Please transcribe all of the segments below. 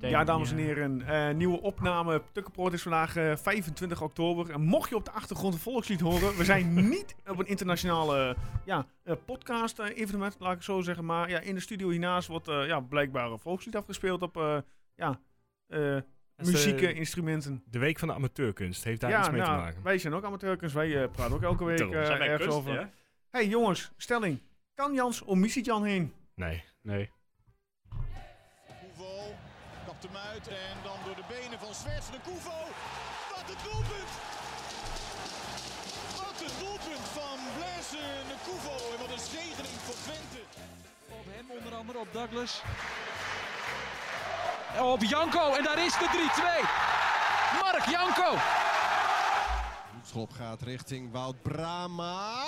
Ja, dames en heren, eh, nieuwe opname. Tukkenproot is vandaag eh, 25 oktober. En mocht je op de achtergrond een volkslied horen, we zijn niet op een internationale ja, eh, podcast-evenement, laat ik het zo zeggen. Maar ja, in de studio hiernaast wordt eh, ja, blijkbaar een volkslied afgespeeld op eh, ja, eh, is de- muziekinstrumenten. De week van de amateurkunst heeft daar Ja, iets mee te nou, maken. wij zijn ook amateurkunst. Wij eh, praten ook elke week eh, ergens kunst, over. ja? hey, jongens, stelling. Kan Jans om Missy-Jan heen? Nee. Nee. Hem uit en dan door de benen van Zwerts de Koevo. Wat een doelpunt! Wat een doelpunt van Blaise de Koevo en wat een zegening voor Twente. Op hem onder andere, op Douglas. Op Janko en daar is de 3-2. Mark Janko. Schop gaat richting Wout Brama.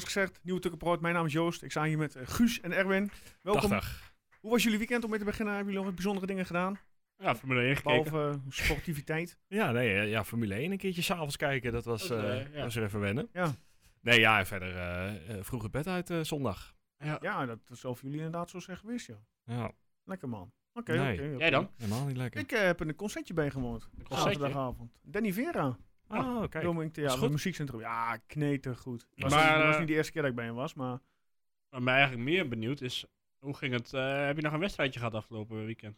Zoals gezegd, nieuwe Tukkenproot. Mijn naam is Joost. Ik sta hier met eh, Guus en Erwin. Welkom. Dag, dag. Hoe was jullie weekend om mee te beginnen? Hebben jullie nog wat bijzondere dingen gedaan? Ja, Formule 1 gekeken. Behalve eh, sportiviteit. Ja, nee, eh, ja, Formule 1 een keertje s'avonds kijken, dat was, Dat, ja. was er even wennen. Ja. Nee, ja, en verder eh, eh, vroeg het bed uit eh, zondag. Ja. Ja, dat is over jullie inderdaad zo zijn geweest, ja. Ja, Lekker man. Oké, Nee. oké. Jij dan? helemaal niet lekker. Ik heb een concertje bijgewoond. concertje? Zaterdagavond. Danny Vera. Oh, kijk. Is Theater, goed. muziekcentrum. Ja, goed. Was, Maar, niet, was eh, niet de eerste keer dat ik bij hem was, maar... Wat mij eigenlijk meer benieuwd is, hoe ging het? eh, heb je nog een wedstrijdje gehad afgelopen weekend?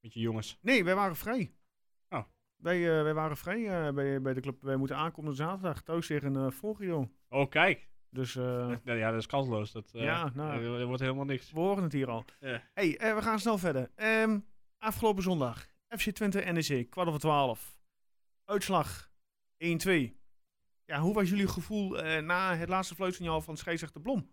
Met je jongens. Nee, wij waren vrij. Oh. Wij, eh, wij waren vrij bij, bij de club. Wij moeten aankomen zaterdag thuis tegen uh, Volgio. Oh, kijk. Dus Nou ja, dat is kansloos. Dat, Ja, nou. er, er wordt helemaal niks. we horen het hier al. Ja. hey, we gaan snel verder. Ehm, afgelopen zondag. FC Twente NEC, kwart over twaalf. Uitslag 1-2. Ja, hoe was jullie gevoel eh, na het laatste fluitsignaal van scheidsrechter Blom?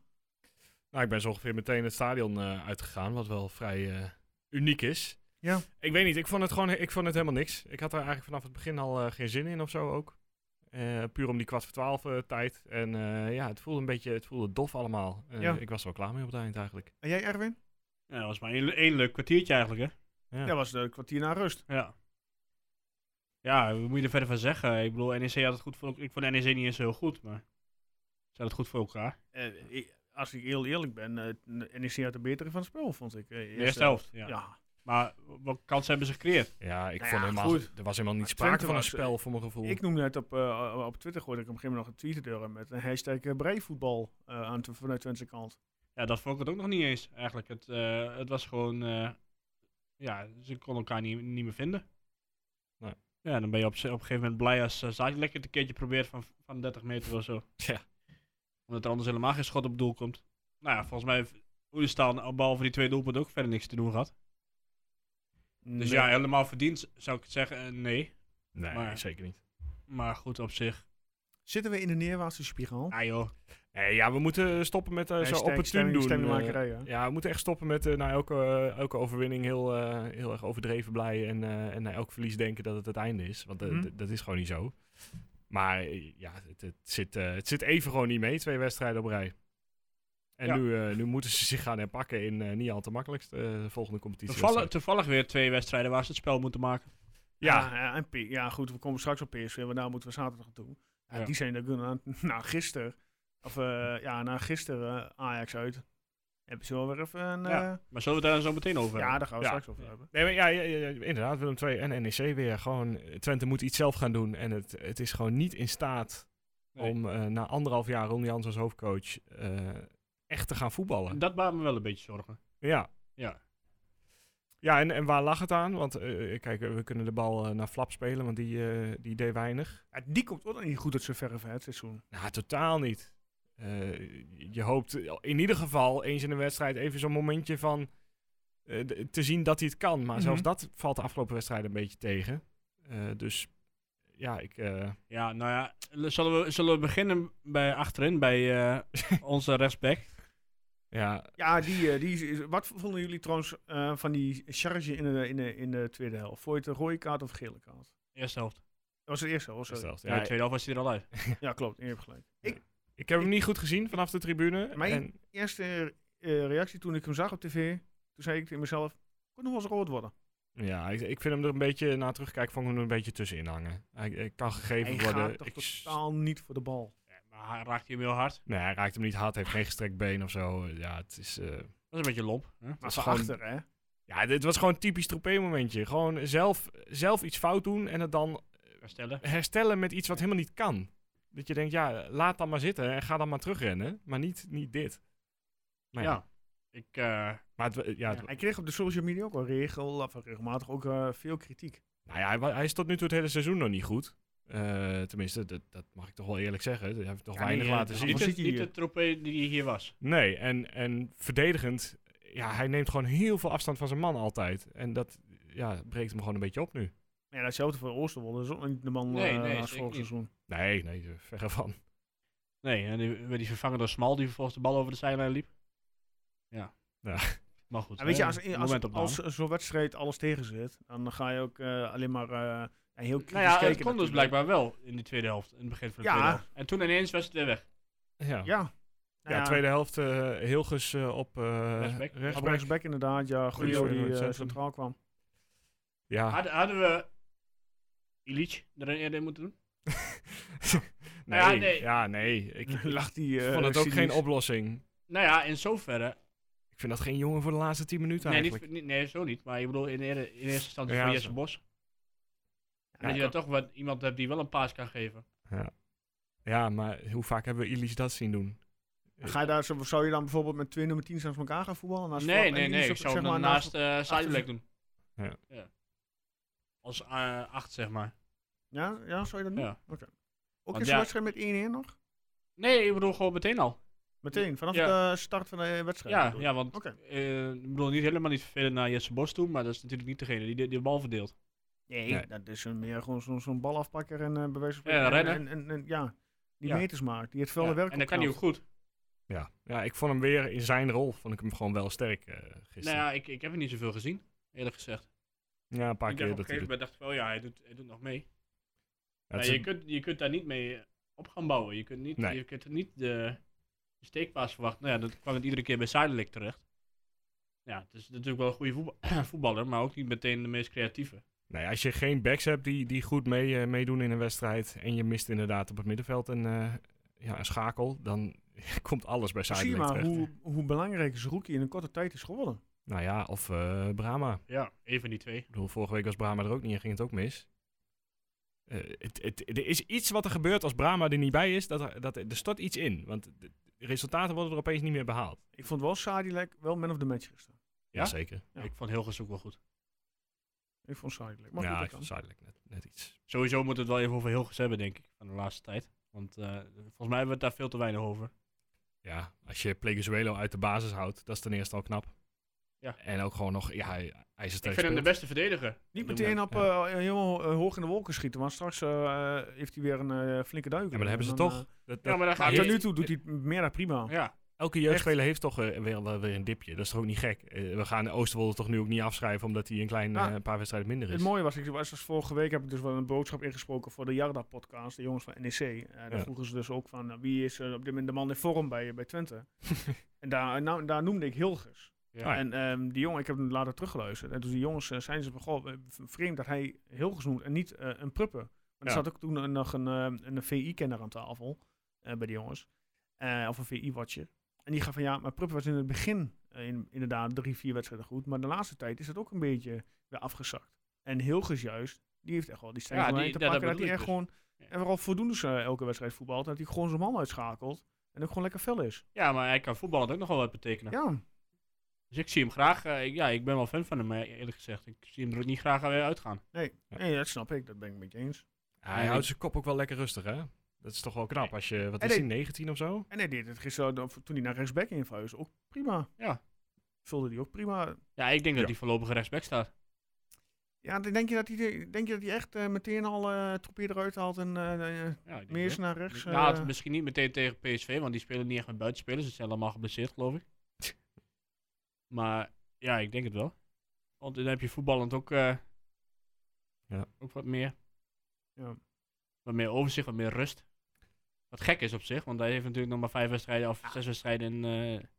Nou, ik ben zo ongeveer meteen het stadion eh, uitgegaan, wat wel vrij eh, uniek is. Ja. Ik weet niet, ik vond het gewoon ik vond het helemaal niks. Ik had er eigenlijk vanaf het begin al eh, geen zin in of zo ook. Eh, puur om die kwart voor twaalf eh, tijd. En eh, ja, het voelde een beetje, het voelde dof allemaal. Eh, Ja. Ik was er wel klaar mee op het eind eigenlijk. En jij Erwin? Ja, dat was maar één, één leuk kwartiertje eigenlijk, hè? Ja. Dat was een kwartier na rust. Ja. Ja, wat moet je er verder van zeggen? Ik bedoel, NEC had het goed voor Ik vond NEC niet eens heel goed, maar ze hadden het goed voor elkaar. Eh, ik- als ik heel eerlijk ben, eh NEC had de betere van het spel, vond ik. eh, De eerste helft, ja. ja. Maar wat kansen hebben ze gecreëerd? Ja, ik Nou vond ja, helemaal, goed. er was helemaal niet sprake Twente van een spel voor mijn gevoel. Ik noemde het op, op Twitter, gooide ik op een gegeven moment nog een tweet met een hashtag uh, breivoetbal eh, aan te, vanuit Twentse kant. Ja, dat vond ik het ook nog niet eens, eigenlijk. Het, eh, het was gewoon... eh, ja, ze konden elkaar niet, niet meer vinden. Ja, dan ben je op, op een gegeven moment blij als uh, Zaak lekker een keertje probeert van, van 30 meter of zo. Ja. Omdat er anders helemaal geen schot op doel komt. Nou ja, volgens mij heeft Oenestal behalve die twee doelpunten ook verder niks te doen gehad. Dus ja, helemaal verdiend zou ik zeggen, eh, nee. nee, maar- zeker niet. Maar goed, op zich. Zitten we in de neerwaartse spiraal? Ah joh. Nee, ja, we moeten stoppen met eh, zo Hashtag opportun stemming- doen. eh, ja, we moeten echt stoppen met eh, na elke, eh, elke overwinning heel, eh, heel erg overdreven blij en, eh, en na elk verlies denken dat het het einde is. Want eh, Mhm. dat is gewoon niet zo. Maar eh, ja, het, het, zit, eh, het zit even gewoon niet mee, twee wedstrijden op rij. En Ja. nu, eh, nu moeten ze zich gaan herpakken in eh, niet al te makkelijkst eh, de volgende competitie. Toevallig, toevallig weer twee wedstrijden waar ze het spel moeten maken. Ja, Ja, en ja, goed, we komen straks op PSV, want daar moeten we zaterdag naartoe. Ja, Ja. Die zijn er na gisteren, of eh, ja, na gisteren eh, Ajax uit. Hebben ze wel weer even een... eh, Ja, ja, Maar zullen we het daar zo meteen over hebben? daar gaan we Ja. straks over hebben. Nee, maar ja, ja, ja, ja, inderdaad, Willem II en NEC weer. Gewoon, eh, Twente moet iets zelf gaan doen. En het, het is gewoon niet in staat Nee. om eh, na anderhalf jaar Ron Jans als hoofdcoach eh, echt te gaan voetballen. Dat baart me wel een beetje zorgen. Ja, Ja. ja en, en waar lag het aan? Want eh, kijk, we kunnen de bal eh, naar Flap spelen, want die, eh, die deed weinig. Ja, die komt ook nog niet goed uit zijn verre van het seizoen. Nou, totaal niet. Eh, je hoopt in ieder geval eens in een wedstrijd even zo'n momentje van eh, te zien dat hij het kan. Maar zelfs Mhm. dat valt de afgelopen wedstrijd een beetje tegen. Eh, dus ja, ik... eh, Ja, nou ja, zullen we, zullen we beginnen bij achterin, bij eh, onze rechtsback? ja, Ja, die, die, is- wat vonden jullie trouwens eh, van die charge in de, in, de, in de tweede helft? Vond je het een rode kaart of gele kaart? Eerste helft. Dat was het eerste, sorry. Stelt. Ja, de tweede helft was hij er al uit. Ja, klopt. Je hebt gelijk. Ik, Ik heb hem niet goed gezien vanaf de tribune. Maar en, Eerste eh, reactie toen ik hem zag op tv, toen zei ik tegen mezelf, kon nog wel eens rood worden. ja, ik, ik vind hem er een beetje, na terugkijken, vond ik hem er een beetje tussenin hangen. Hij, hij kan gegeven Hij worden. gaat toch Ik totaal niet voor de bal. Ja, maar hij raakt hij hem heel hard. Nee, hij raakt hem niet hard, heeft geen gestrekt been of zo. Ja, het is... eh, Dat is een beetje lomp. Hè? Maar is van gewoon- achter, hè? ja, dit was gewoon een typisch troepé-momentje. Gewoon zelf, zelf iets fout doen en het dan Herstellen. herstellen met iets wat helemaal niet kan. Dat je denkt, ja, laat dan maar zitten en ga dan maar terugrennen. Maar niet, niet dit. Maar ja, Ja. Ik, eh, maar het, wa- ja, het- Hij kreeg op de social media ook wel regel, of regelmatig ook eh, veel kritiek. nou ja, hij, hij is tot nu toe het hele seizoen nog niet goed. Eh, tenminste, dat, dat mag ik toch wel eerlijk zeggen. Hij heeft toch Ja, weinig nee, eh, laten zien. niet, niet de tropee die hier was. Nee, en, en verdedigend, ja, hij neemt gewoon heel veel afstand van zijn man altijd. En dat ja, breekt hem gewoon een beetje op nu. Maar ja, datzelfde voor Oosterwolde is ook niet de man Nee, eh, nee, als vorig seizoen. Nee, nee, eh, verre van. Nee, en die werd die vervangen door Smal, die vervolgens de bal over de zijlijn liep. Ja. Ja. Maar goed. En weet je, als, als, als zo'n wedstrijd alles tegen zit, dan ga je ook eh, alleen maar eh, heel kritisch Nou ja, kijken. het kon dus blijkbaar wel in de tweede helft. In het begin van de Ja. tweede helft. En toen ineens was het weer weg. Ja, ja. Ja. Nou tweede helft uh, Hilgers uh, op uh, Rechtsback. Rechtsback. inderdaad, ja. In die centraal kwam. Ja. Hadden, hadden we Ilic erin eerder moeten doen? nee, ja, nee. ja, nee. Ik, Lacht die eh, vond het ook geen oplossing. Nou ja, in zoverre. Ik vind dat geen jongen voor de laatste 10 minuten Nee, eigenlijk. niet, nee, zo niet. Maar ik bedoel, in, eerder, in eerste instantie Ja, voor Jesse zo. Bos. Ja, dat je dan toch wat, iemand hebt die wel een paas kan geven. Ja, maar hoe vaak hebben we Illich dat zien doen? Ga je daar, zo- zou je dan bijvoorbeeld met twee nummer 10 naast elkaar gaan voetballen? Naast Nee, en nee, nee. zo- Ik zou zeg maar naast uh, Sadilek doen. Ja. Als eh, acht, zeg maar. Ja, ja, zou je dat doen? Ja. Ook Want in zo'n ja- wedstrijd met 1-1 nog? Nee, ik bedoel gewoon meteen al. Meteen, vanaf Ja. de start van de wedstrijd? Ja, bedoel je? ja want Oké. eh, ik bedoel niet helemaal niet vervelend naar Jesse Bos toe, maar dat is natuurlijk niet degene die de, die de bal verdeelt. Nee, Nee. dat is een, meer gewoon zo'n zo'n balafpakker en uh, bij wijze van Ja, rennen. En, en, en, ja, die Ja. meters maakt, die het velde Ja, werk en dat kan hij ook opknapt. goed. Ja. ja, ik vond hem weer in zijn rol, vond ik hem gewoon wel sterk eh gisteren. Nou ja, ik, ik heb er niet zoveel gezien, eerlijk gezegd. ja, een paar ik keer op een dat hij... gegeven moment dacht ik wel, ja, hij doet, hij doet nog mee. Ja, Maar het je, kunt, je kunt daar niet mee op gaan bouwen. Je kunt, niet, Nee. je kunt er niet de, de steekpaas verwachten. Nou ja, dat kwam het iedere keer bij Zuidelijk terecht. Ja, het is natuurlijk wel een goede voetbal- voetballer, maar ook niet meteen de meest creatieve. Nee, als je geen backs hebt die, die goed mee, eh, meedoen in een wedstrijd en je mist inderdaad op het middenveld een, eh, ja, een schakel, dan komt alles bij Zie Zuidelijk maar terecht. hoe, hoe belangrijk Zerouki in een korte tijd is geworden. Nou ja, of eh, Brahma. Ja, een van die twee. Ik bedoel, vorige week was Brahma er ook niet en ging het ook mis. Eh, het, het, er is iets wat er gebeurt als Brahma er niet bij is, dat er, dat er, er stort iets in. Want de, resultaten worden er opeens niet meer behaald. Ik vond wel Sadilek wel man of the match gisteren. Ja? Jazeker. Ja. Ik vond Hilgers ook wel goed. Ik vond Sadilek. Maar Ja, goed, ik vond net, net iets. Sowieso moeten we het wel even over Hilgers hebben, denk ik, van de laatste tijd. Want eh, volgens mij hebben we het daar veel te weinig over. Ja, als je Pleguezuelo uit de basis houdt, dat is ten eerste al knap. Ja. En ook gewoon nog, ja, hij, hij is Ik vind hem de beste verdediger. Niet meteen op eh, helemaal eh, hoog in de wolken schieten, want straks eh, heeft hij weer een eh, flinke duik. Ja, maar dat hebben ze dan, toch. eh, Dat, Ja, maar dan maar gaat tot hij... nu toe doet hij het meer dan prima. Ja, Elke jeugdspeler heeft toch eh, weer, wel weer een dipje. Dat is toch ook niet gek? Eh, we gaan Oosterwolde toch nu ook niet afschrijven omdat hij een klein Ja. eh, een paar wedstrijden minder Het is. mooie was, ik was dus vorige week heb ik dus wel een boodschap ingesproken voor de Jarda-podcast, de jongens van NEC. Eh daar Ja. vroegen ze dus ook van, nou, wie is eh, op dit moment de man in vorm bij, bij Twente? en daar, nou, daar noemde ik Hilgers. Ja. Ah, ja. En ehm, die jongen, ik heb hem later teruggeluisterd. En toen die jongens eh, zijn ze van, goh, vreemd dat hij Hilgers noemt en niet eh, een Pruppen. Maar er Ja. zat ook toen nog een, eh, een VI-kenner aan tafel eh, bij die jongens. Of een VI-watcher. En die gaf van, ja, maar Pruppen was in het begin in, inderdaad drie, vier wedstrijden goed. Maar de laatste tijd is het ook een beetje weer afgezakt. En Hilgers juist, die heeft echt wel die Ja, stijging die- te ja, dat pakken. Dat hij bedoel echt ik gewoon, Ja. en vooral voldoende elke wedstrijd voetbalt. Dat hij gewoon zijn man uitschakelt. En ook gewoon lekker fel is. ja, maar hij kan voetballen ook nog wel wat betekenen. Ja, Dus ik zie hem graag. eh, ik- ja, ik ben wel fan van hem, maar eerlijk gezegd. Ik zie hem er ook niet graag weer uitgaan. nee, nee, dat snap ik. Dat ben ik met je eens. hij houdt zijn kop ook wel lekker rustig, hè? Dat is toch wel knap als je, wat En is hij- hij, 19 of zo? En hij deed het gisteren, toen hij naar rechtsback in verhuisde, ook prima. Ja. Vulde hij ook prima. Ja, ik denk Ja. dat hij voorlopig rechtsback staat. Ja, dan denk je dat hij, denk je dat hij echt eh, meteen al eh troepeer eruit haalt en eh eh, Ja, meer naar rechts? Ja, misschien niet meteen tegen PSV, want die spelen niet echt met buitenspelers. Ze zijn allemaal geblesseerd, geloof ik. Maar ja, ik denk het wel. Want dan heb je voetballend ook, eh, Ja. ook wat meer. Ja. Wat meer overzicht, wat meer rust. Wat gek is op zich, want hij heeft natuurlijk nog maar vijf wedstrijden of zes wedstrijden in, eh, in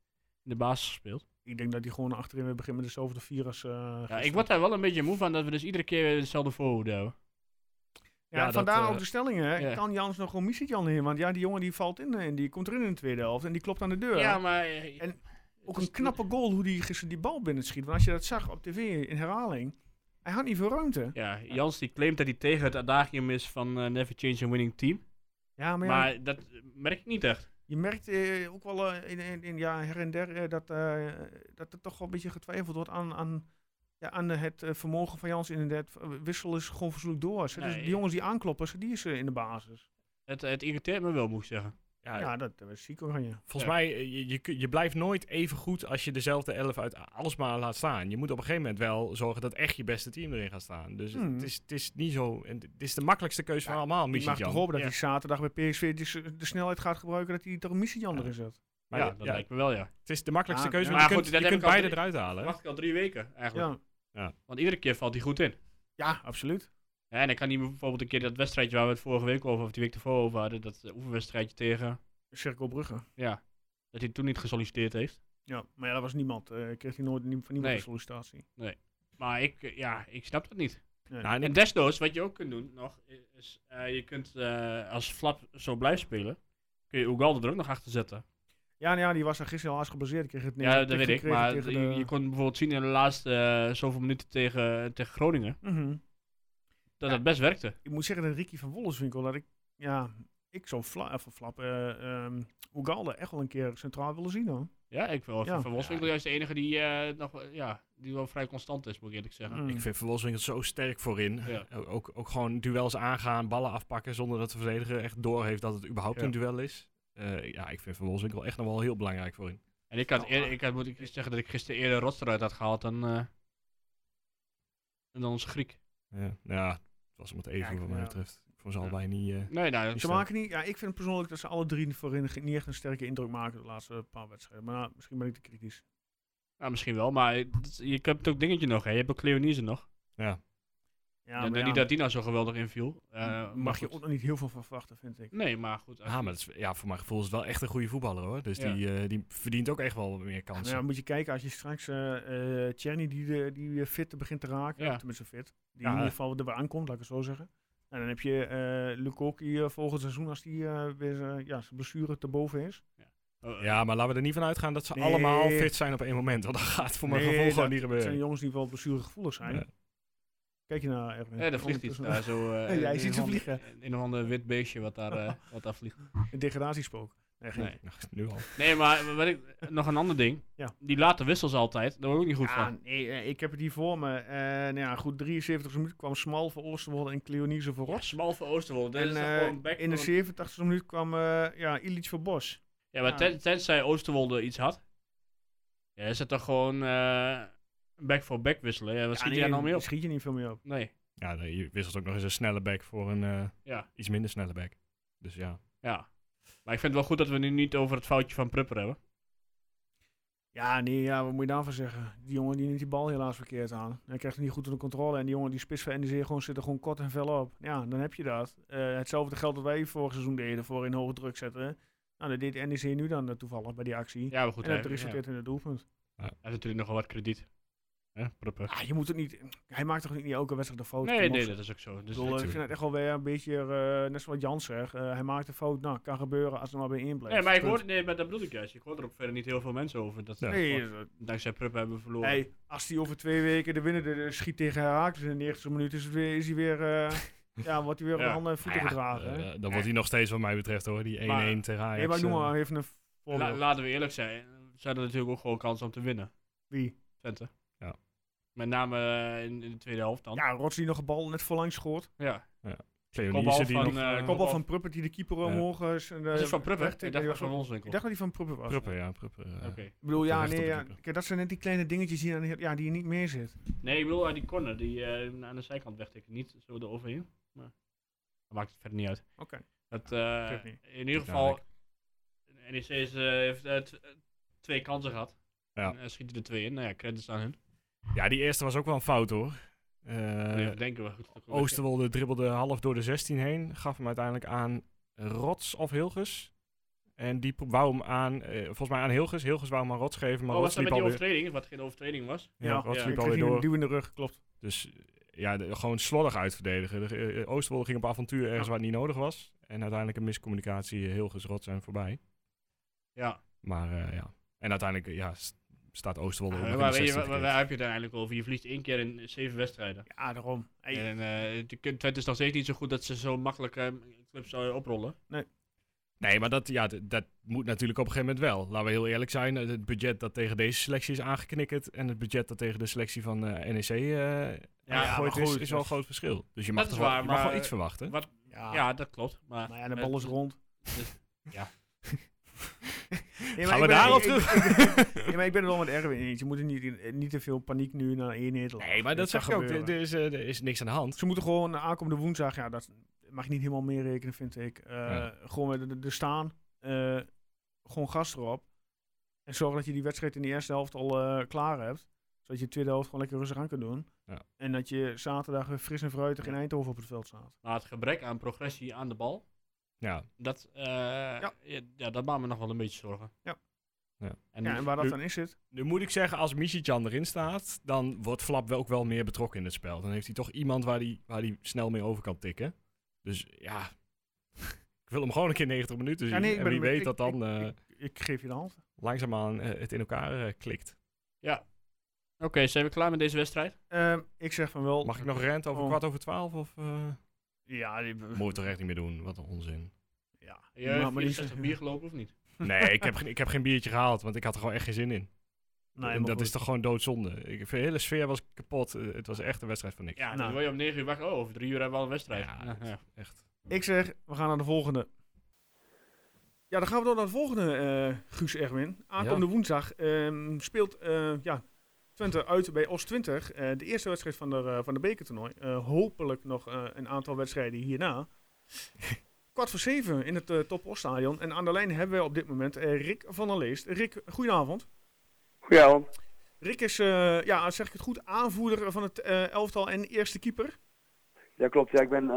de basis gespeeld. Ik denk dat hij gewoon achterin weer begint met dezelfde vier als eh, Ja, ik word daar wel een beetje moe van dat we dus iedere keer weer dezelfde voorhoede hebben. Ja, Ja, en dat, vandaar ook de stellingen. hè. ja. Kan Jans nog gewoon missie Jan in? Want ja, die jongen die valt in en die komt erin in de tweede helft en die klopt aan de deur. Ja, maar... En ook een knappe goal hoe die gisteren die bal binnen schiet. Want als je dat zag op tv in herhaling, hij had niet veel ruimte. Ja, Jans die claimt dat hij tegen het adagium is van eh, Never Change a Winning Team. Ja, maar, ja, Maar dat merk ik niet echt. je merkt eh, ook wel eh, in, in, in- ja, her en der dat, dat er toch wel een beetje getwijfeld wordt aan, aan, ja, aan het vermogen van Jans. Inderdaad, wissel is gewoon verzoek door. Dus Nee. die jongens die aankloppen, die is in de basis. Het, het irriteert me wel, moet ik zeggen. Ja, Ja, dat, is ziek oranje. Volgens Ja. mij, eh, je, je, je blijft nooit even goed als je dezelfde elf uit alles maar laat staan. Je moet op een gegeven moment wel zorgen dat echt je beste team erin gaat staan. Dus Hmm. het, is, het is niet zo... en Het is de makkelijkste keuze van allemaal, Ik Missie mag toch Jan. hopen dat Ja. hij zaterdag bij PSV de, de snelheid gaat gebruiken dat hij toch een missie Jan Ja. erin zet. Maar ja, ja, dat ja, lijkt me wel, ja. het is de makkelijkste Ja, keuze, Maar je goed, kunt, dat je kunt beide drie- eruit halen. Dat hè? wacht ik al drie weken, eigenlijk. Ja. Want iedere keer valt hij goed in. ja, absoluut. Ja, en dan kan hij bijvoorbeeld een keer dat wedstrijdje waar we het vorige week over, of die week ervoor over hadden, dat oefenwedstrijdje tegen, Cirkel Brugge. ja, dat hij toen niet gesolliciteerd heeft. Ja, maar ja, dat was niemand. eh kreeg hij nooit van niemand Nee. een sollicitatie. Maar ik, eh, ja, ik snap dat niet. Nee. Nou, en En ik- desnoods, wat je ook kunt doen nog, is eh, je kunt eh, als Flap zo blijft spelen, kun je Ugalde er ook nog achter zetten. ja, nou ja, die was er gisteren helaas geblesseerd. Kreeg het Ja, dat weet ik. Maar je, kon bijvoorbeeld zien in de laatste zoveel minuten tegen, tegen Groningen, Mhm. Dat Ja. het best werkte. Ik moet zeggen dat Ricky van Wolleswinkel, dat ik, ja, ik zou Fla, Flap, ehm, Ugalde echt wel een keer centraal willen zien hoor. Ja, ik Ja. Van Wolfswinkel juist de enige die, eh, nog, wel- ja, die wel vrij constant is, moet ik eerlijk zeggen. Mm. Ik vind Van Wolfswinkel zo sterk voorin. Ja. Ook, ook, gewoon duels aangaan, ballen afpakken zonder dat de verdediger echt doorheeft dat het überhaupt Ja. een duel is. Eh, ja, ik vind Van Wolfswinkel echt nog wel heel belangrijk voorin. En ik had, eer- ah. ik had, moet ik zeggen dat ik gisteren eerder Rots eruit had gehaald dan, eh, dan onze Griek. Ja, nou ja, het was om het even Ja, wat mij ja. betreft. Ik vond ze Ja. allebei niet... eh, Nee, nou, Is Ze dat- maken niet, ja, ik vind persoonlijk dat ze alle drie voorin niet echt een sterke indruk maken de laatste paar wedstrijden. Maar nou, misschien ben ik te kritisch. nou, misschien wel, maar je hebt ook dingetje nog, hè. Je hebt ook Cleonise nog. ja. Ja, Ja, maar niet dat die nou zo geweldig inviel. eh, maar mag je ook nog niet heel veel van verwachten, vind ik. Nee, maar goed. als Ja, maar dat is, ja, voor mijn gevoel is het wel echt een goede voetballer hoor. Dus Ja. die, eh, die verdient ook echt wel wat meer kansen. ja, moet je kijken als je straks eh eh Tjerni die, de- die weer fit begint te raken, Ja. tenminste fit, die Ja. in ieder geval er weer aankomt, laat ik het zo zeggen. En dan heb je eh Lukoki eh, volgend seizoen als die eh, weer eh, ja, zijn blessure te boven is. Oh, eh, Ja, maar laten we er niet van uitgaan dat ze Nee. allemaal fit zijn op één moment. Want dat gaat voor mijn Nee, gevoel gewoon niet zijn gebeuren. jongens die wel blessuregevoelig zijn. Kijk je naar Erwin. Ja, daar vliegt iets daar zo. eh, Ja, je een ziet ze vliegen. Een of ander wit beestje wat daar, eh, wat daar vliegt. Een degradatiespook. Nee, geen- Nee. Nou, nu al. Nee, maar wat ik, nog een ander ding. Ja. Die late wissels altijd, daar word ik ook niet goed Ja, van. nee, eh, ik heb het hier voor me. Eh nou ja, goed, 73 minuten kwam Smal voor Oosterwolde en Cleonise voor Ja, Rots. smal voor Oosterwolde. Dat en eh, in de voor- 87 minuut kwam eh ja, Illich voor Bos. Ja, maar Ja. ten- tenzij Oosterwolde iets had. Ja, is het toch gewoon eh back voor back wisselen. Ja, wat schiet je daar nou mee op? Schiet je niet veel meer op. Nee. Ja, nee, je wisselt ook nog eens een snelle back voor een eh, Ja, iets minder snelle back. Dus ja. ja. Maar ik vind het wel goed dat we nu niet over het foutje van Prupper hebben. Ja, nee, ja, wat moet je daarvan zeggen? Die jongen die neemt die bal helaas verkeerd aan. Hij krijgt het niet goed onder controle. En die jongen die spits van NEC gewoon zit er gewoon kort en fel op. Ja, dan heb je dat. Eh, hetzelfde geldt dat wij vorig seizoen deden voor in hoge druk zetten. Nou, dat deed NEC nu dan eh, toevallig bij die actie. Ja, maar goed. en hij, dat ja. resulteert in het doelpunt. hij heeft natuurlijk nog wel wat krediet. Hè. Ah, je moet het niet... Hij maakt toch niet elke wedstrijd een fout? nee, nee, dat is ook zo. Ik Dus bedoel, ik vind het echt wel weer een beetje, eh, net zoals Jan zegt, eh, hij maakt een fout, nou, kan gebeuren als er maar bij één blijft. nee, maar ik hoor, nee, maar dat bedoel ik juist. Ik hoor er ook verder niet heel veel mensen over. Dat ze Ja. Nee, dankzij Prupper hebben we verloren. hey, als hij over twee weken de winnende de schiet tegen Herakles in de 90 minuut, is, het weer, is hij weer, eh, ja, wordt hij weer op Ja. de handen en voeten ja, gedragen. hè? dan wordt hij nog steeds wat mij betreft hoor. Die 1-1 Maar- tegen Ajax. nee, maar noem maar even een La- voorbeeld. laten we eerlijk zijn. Ze hadden natuurlijk ook gewoon kans om te winnen. Wie? Twente. Ja. Met name eh, in, in de tweede helft dan. Ja, Rots die nog een bal net voorlangs schoot. Ja. Cleonice kopbal die van, nog... eh, eh, Kopbal van Pruppert die de keeper Ja. omhoog is. Is het van Prupper? recht- Ik dacht ja, dat van ik Wolfswinkel. dacht dat hij van Prupper was. Ja. Prupper, eh. Oké. Ik bedoel, ja, nee, ja, kijk, dat zijn net die kleine dingetjes die, dan, ja, die je niet meer zit. Nee, ik bedoel, die corner die eh, aan de zijkant wegtikken. Niet zo eroverheen. Maar dat maakt het verder niet uit. Oké. Dat, eh, niet. in ieder Ja, geval, NEC is, heeft eh, eh, twee kansen gehad. Ja. En, schiet hij er twee in. Nou ja, credits aan hun. Ja, die eerste was ook wel een fout hoor. Eh, Even denken we goed. Oosterwolde dribbelde half door de 16 heen. Gaf hem uiteindelijk aan Rots of Hilgers. En die wou hem aan, eh, volgens mij aan Hilgers. Hilgers wou hem aan Rots geven, maar Oh, Rots was dat liep met die alweer... overtreding? Wat geen overtreding was? Ja, Ja, Rots ja. liep alweer een door. duw in de rug, klopt. Dus ja, de- gewoon slordig uitverdedigen. De, eh, Oosterwolde ging op avontuur ergens Ja. waar het niet nodig was. En uiteindelijk een miscommunicatie, Hilgers, Rots zijn voorbij. Ja. Maar eh, ja, en uiteindelijk ja, staat Oosterwolde Ja, de weet je, 16 waar, waar heb je het eigenlijk over? Je verliest één keer in zeven wedstrijden. Ja, daarom. Hey, En eh, de Twente is nog steeds niet zo goed dat ze zo makkelijk eh, clubs zou oprollen. Nee, maar dat, ja, dat moet natuurlijk op een gegeven moment wel. Laten we heel eerlijk zijn. eh, Het budget dat tegen deze selectie is aangeknikkerd en het budget dat tegen de selectie van eh, NEC eh Ja, maar is, wel een dus- groot verschil. Dus je mag, wel, waar, je mag wel maar- iets verwachten. Wat, ja, ja, dat klopt. Maar, nou ja, de eh, bal is rond. ja. Ja, maar Gaan ik we ben- daarop terug? maar ik ben het wel met Erwin eens. Je moet er niet, niet te veel paniek nu naar één nederlaag. Nee, maar dat kan zeg ik ook. gebeuren. Er, er is, eh, er is niks aan de hand. Ze moeten gewoon aankomende woensdag, ja, dat mag je niet helemaal meer rekenen, vind ik. Eh, Ja. Gewoon er- er staan, eh, gewoon gas erop. En zorg dat je die wedstrijd in de eerste helft al eh, klaar hebt. Zodat je de tweede helft gewoon lekker rustig aan kunt doen. Ja. En dat je zaterdag weer fris en fruitig in Eindhoven op het veld staat. Maar het gebrek aan progressie aan de bal, Ja, dat, eh, ja. Ja, dat maakt me nog wel een beetje zorgen. Ja. Ja. En, Ja, en waar dat nu- dan is zit. nu moet ik zeggen, als Michichan erin staat, dan wordt Flap wel ook wel meer betrokken in het spel. Dan heeft hij toch iemand waar hij waar die snel mee over kan tikken. Dus ja, ik wil hem gewoon een keer 90 minuten zien. Ja, nee, en ben- wie weet ik- dat dan ik- eh, Ik, ik geef je de hand. langzaamaan eh, het in elkaar eh, klikt. ja. Oké, zijn we klaar met deze wedstrijd? Ehm, ik zeg van wel. Mag ik nog rent over Oh. kwart over twaalf? Of eh Ja, die, moeten we toch echt niet meer doen? Wat een onzin. ja. Je Maar- hebt maar die- 64 bier gelopen of niet? Nee, ik heb, geen- ik heb geen biertje gehaald, want ik had er gewoon echt geen zin in. Nee, en dat goed. is toch gewoon doodzonde. Ik, de hele sfeer was kapot. Eh, Het was echt een wedstrijd van niks. Ja, Nou. dan wil je om 9 uur wachten. Oh, over 3 uur hebben we al een wedstrijd. Ja, Ja, ja. Echt. Ik zeg, we gaan naar de volgende. Ja, dan gaan we door naar de volgende, eh Guus Erwin. Aankomende woensdag ehm, speelt eh, ja, Twente uit bij OS 20. eh, de eerste wedstrijd van de, eh, van de bekertoernooi. Eh, hopelijk nog een aantal wedstrijden hierna. Kwart voor zeven in het uh, Top Os Stadion. En aan de lijn hebben we op dit moment Rick van der Leest. Rick, goedenavond. Ja, Rick is, ja, zeg ik het goed, aanvoerder van het elftal en eerste keeper. ja klopt. Ja, ik ben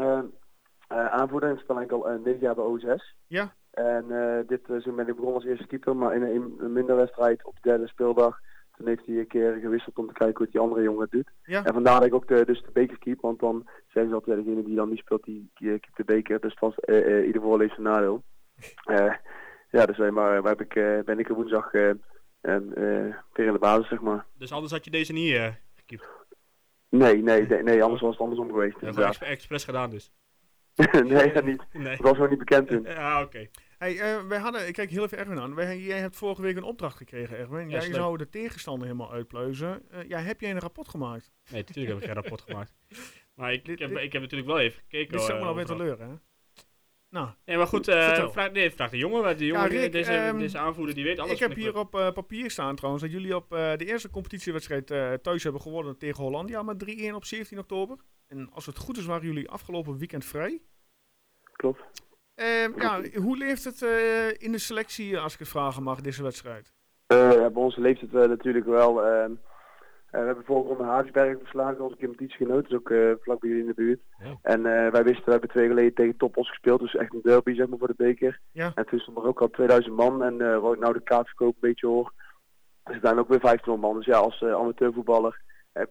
aanvoerder en speel eigenlijk al negen jaar bij OSS. Ja. En dit seizoen ben ik begonnen als eerste keeper, maar in een, in een minder wedstrijd op de derde speeldag. Toen heeft hij een keer gewisseld om te kijken het die andere jongen doet. Ja. En vandaar dat ik ook de, dus de beker keep, want dan zeggen ze altijd, degene die dan niet speelt, die eh, keept de beker. Dus het was eh, eh, ieder geval een nadeel. Eh, ja, dus eh, maar waar heb ik, eh, ben ik woensdag eh, en, eh, weer in de basis, zeg maar. Dus anders had je deze niet eh Nee, nee, nee, nee, anders was het andersom geweest. gewoon inderdaad. exp- expres gedaan dus. nee, dat niet. Nee. Het was nog niet bekend toen. Ja, oké. Hey, eh, wij hadden, ik kijk heel even Erwin aan. Wij, jij hebt vorige week een opdracht gekregen, Erwin. Ja, jij zou de tegenstander helemaal uitpluizen. Eh, ja, heb jij een rapport gemaakt? Nee, natuurlijk heb ik geen rapport gemaakt. Maar ik, Dit- ik, heb, dit- ik heb natuurlijk wel even gekeken. Dit is eh, allemaal alweer overal. teleur, hè? Nou, Nee, maar goed, eh, vraag, nee, vraag de jongen. Die jongen, Rick, deze, ehm, deze aanvoerder, die weet alles. ik heb hier op eh, papier staan trouwens dat jullie op eh, de eerste competitiewedstrijd eh, thuis hebben gewonnen tegen Hollandia met 3-1 op 17 oktober. En als het goed is waren jullie afgelopen weekend vrij. Klopt. Eh, ja, hoe leeft het eh, in de selectie, als ik het vragen mag, deze wedstrijd? Eh, ja, bij ons leeft het eh, natuurlijk wel. ehm, eh, we hebben vorige ronde Haaksberg verslagen, onze competitiegenoot. Dus ook eh, vlak bij jullie in de buurt. Ja. En eh, wij wisten, we hebben twee geleden tegen Topos gespeeld. Dus echt een derby zeg maar voor de beker. Ja. En toen stond er ook al 2000 man. En eh wat ik nou de kaartverkoop een beetje hoor. Er zijn ook weer 1500 man. Dus ja, als eh, amateurvoetballer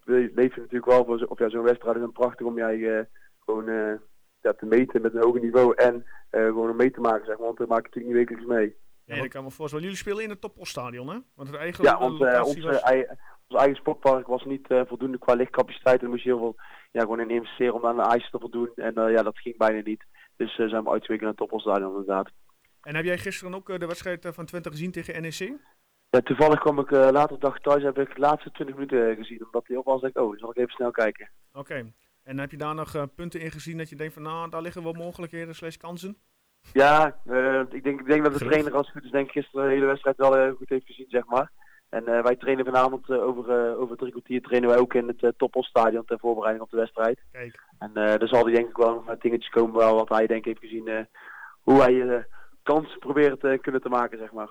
leef je natuurlijk wel voor zo, of ja, zo'n wedstrijd is dan prachtig om jij eh, gewoon eh, ja, te meten met een hoger niveau. En eh, gewoon om mee te maken, zeg maar. Want maak je natuurlijk niet wekelijks mee. Ja, dat kan me voorstellen. Jullie spelen in het Topos-stadion, hè? Want het eigen Ja, eh, ons, was- ei- ons eigen sportpark was niet eh, voldoende qua lichtcapaciteit. En daar moest je heel veel ja, gewoon in investeren om aan de eisen te voldoen. En ja, dat ging bijna niet. Dus zijn we uitgeweken naar het Topolstadion inderdaad. En heb jij gisteren ook de wedstrijd van Twente gezien tegen NEC? Ja, toevallig kwam ik later dag thuis, heb ik de laatste 20 minuten gezien. Omdat hij op was, dacht ik, oh, zal ik even snel kijken. Oké. En heb je daar nog eh, punten in gezien dat je denkt van, nou, daar liggen wel mogelijkheden slash kansen? Ja, eh, ik, denk, ik denk dat de trainer als het goed is, denk ik, gisteren de hele wedstrijd wel eh, goed heeft gezien, zeg maar. En eh, wij trainen vanavond over, eh, over drie kwartier trainen wij ook in het uh, Topolstadion ter voorbereiding op de wedstrijd. Kijk. En eh er zal hij denk ik wel nog met dingetjes komen wel wat hij denk ik heeft gezien. eh, hoe hij eh kans probeert te kunnen te maken, zeg maar.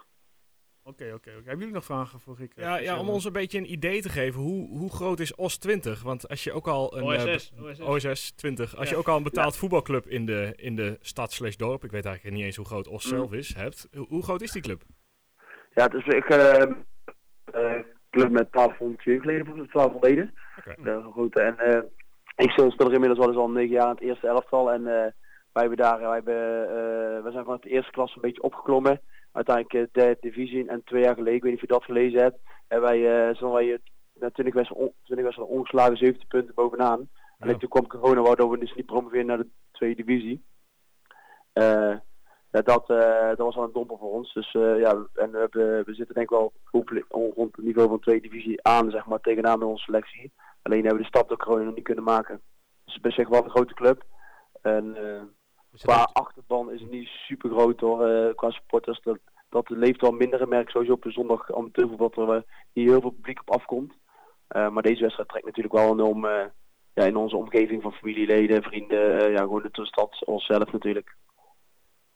Oké, oké. oké. Hebben jullie nog vragen voor ik? eh, Ja, ja, om ons een beetje een idee te geven, hoe, hoe groot is OS 20? Want als je ook al een... eh, OSS. OSS. OSS 20. Als Ja. je ook al een betaald voetbalclub in de, in de stad slash dorp, ik weet eigenlijk niet eens hoe groot OS Mm. zelf is, hebt. Hoe, hoe groot is die club? Ja, dus ik eh eh, club met 1200 jeugdleden, 1200 leden. Oké. De grote. En eh, ik speel speel er inmiddels wel eens al negen jaar in het eerste elftal. En eh, wij hebben daar, wij, hebben, eh, wij zijn van de eerste klas een beetje opgeklommen. Uiteindelijk eh, derde divisie. En twee jaar geleden, ik weet niet of je dat gelezen hebt, hebben wij, eh zijn wij eh, na 20 wedstrijden, on- 20 wedstrijden ongeslagen 17 punten bovenaan. Alleen toen kwam corona, waardoor we dus niet promoveren naar de tweede divisie. Ja, dat, dat was wel een domper voor ons. Dus ja, en we, hebben, we zitten denk ik wel rond het niveau van tweede divisie aan, zeg maar, tegenaan met onze selectie. Alleen hebben we de stap door corona nog niet kunnen maken. Dus het is best wel een grote club. En qua achterban is het niet super groot hoor, eh, qua supporters. Dat, dat leeft wel minder. Ik merk sowieso op de zondag amateurvoetbal dat er eh, niet heel veel publiek op afkomt. Eh, maar deze wedstrijd trekt natuurlijk wel enorm ja, in onze omgeving van familieleden, vrienden, ja, gewoon de stad onszelf natuurlijk.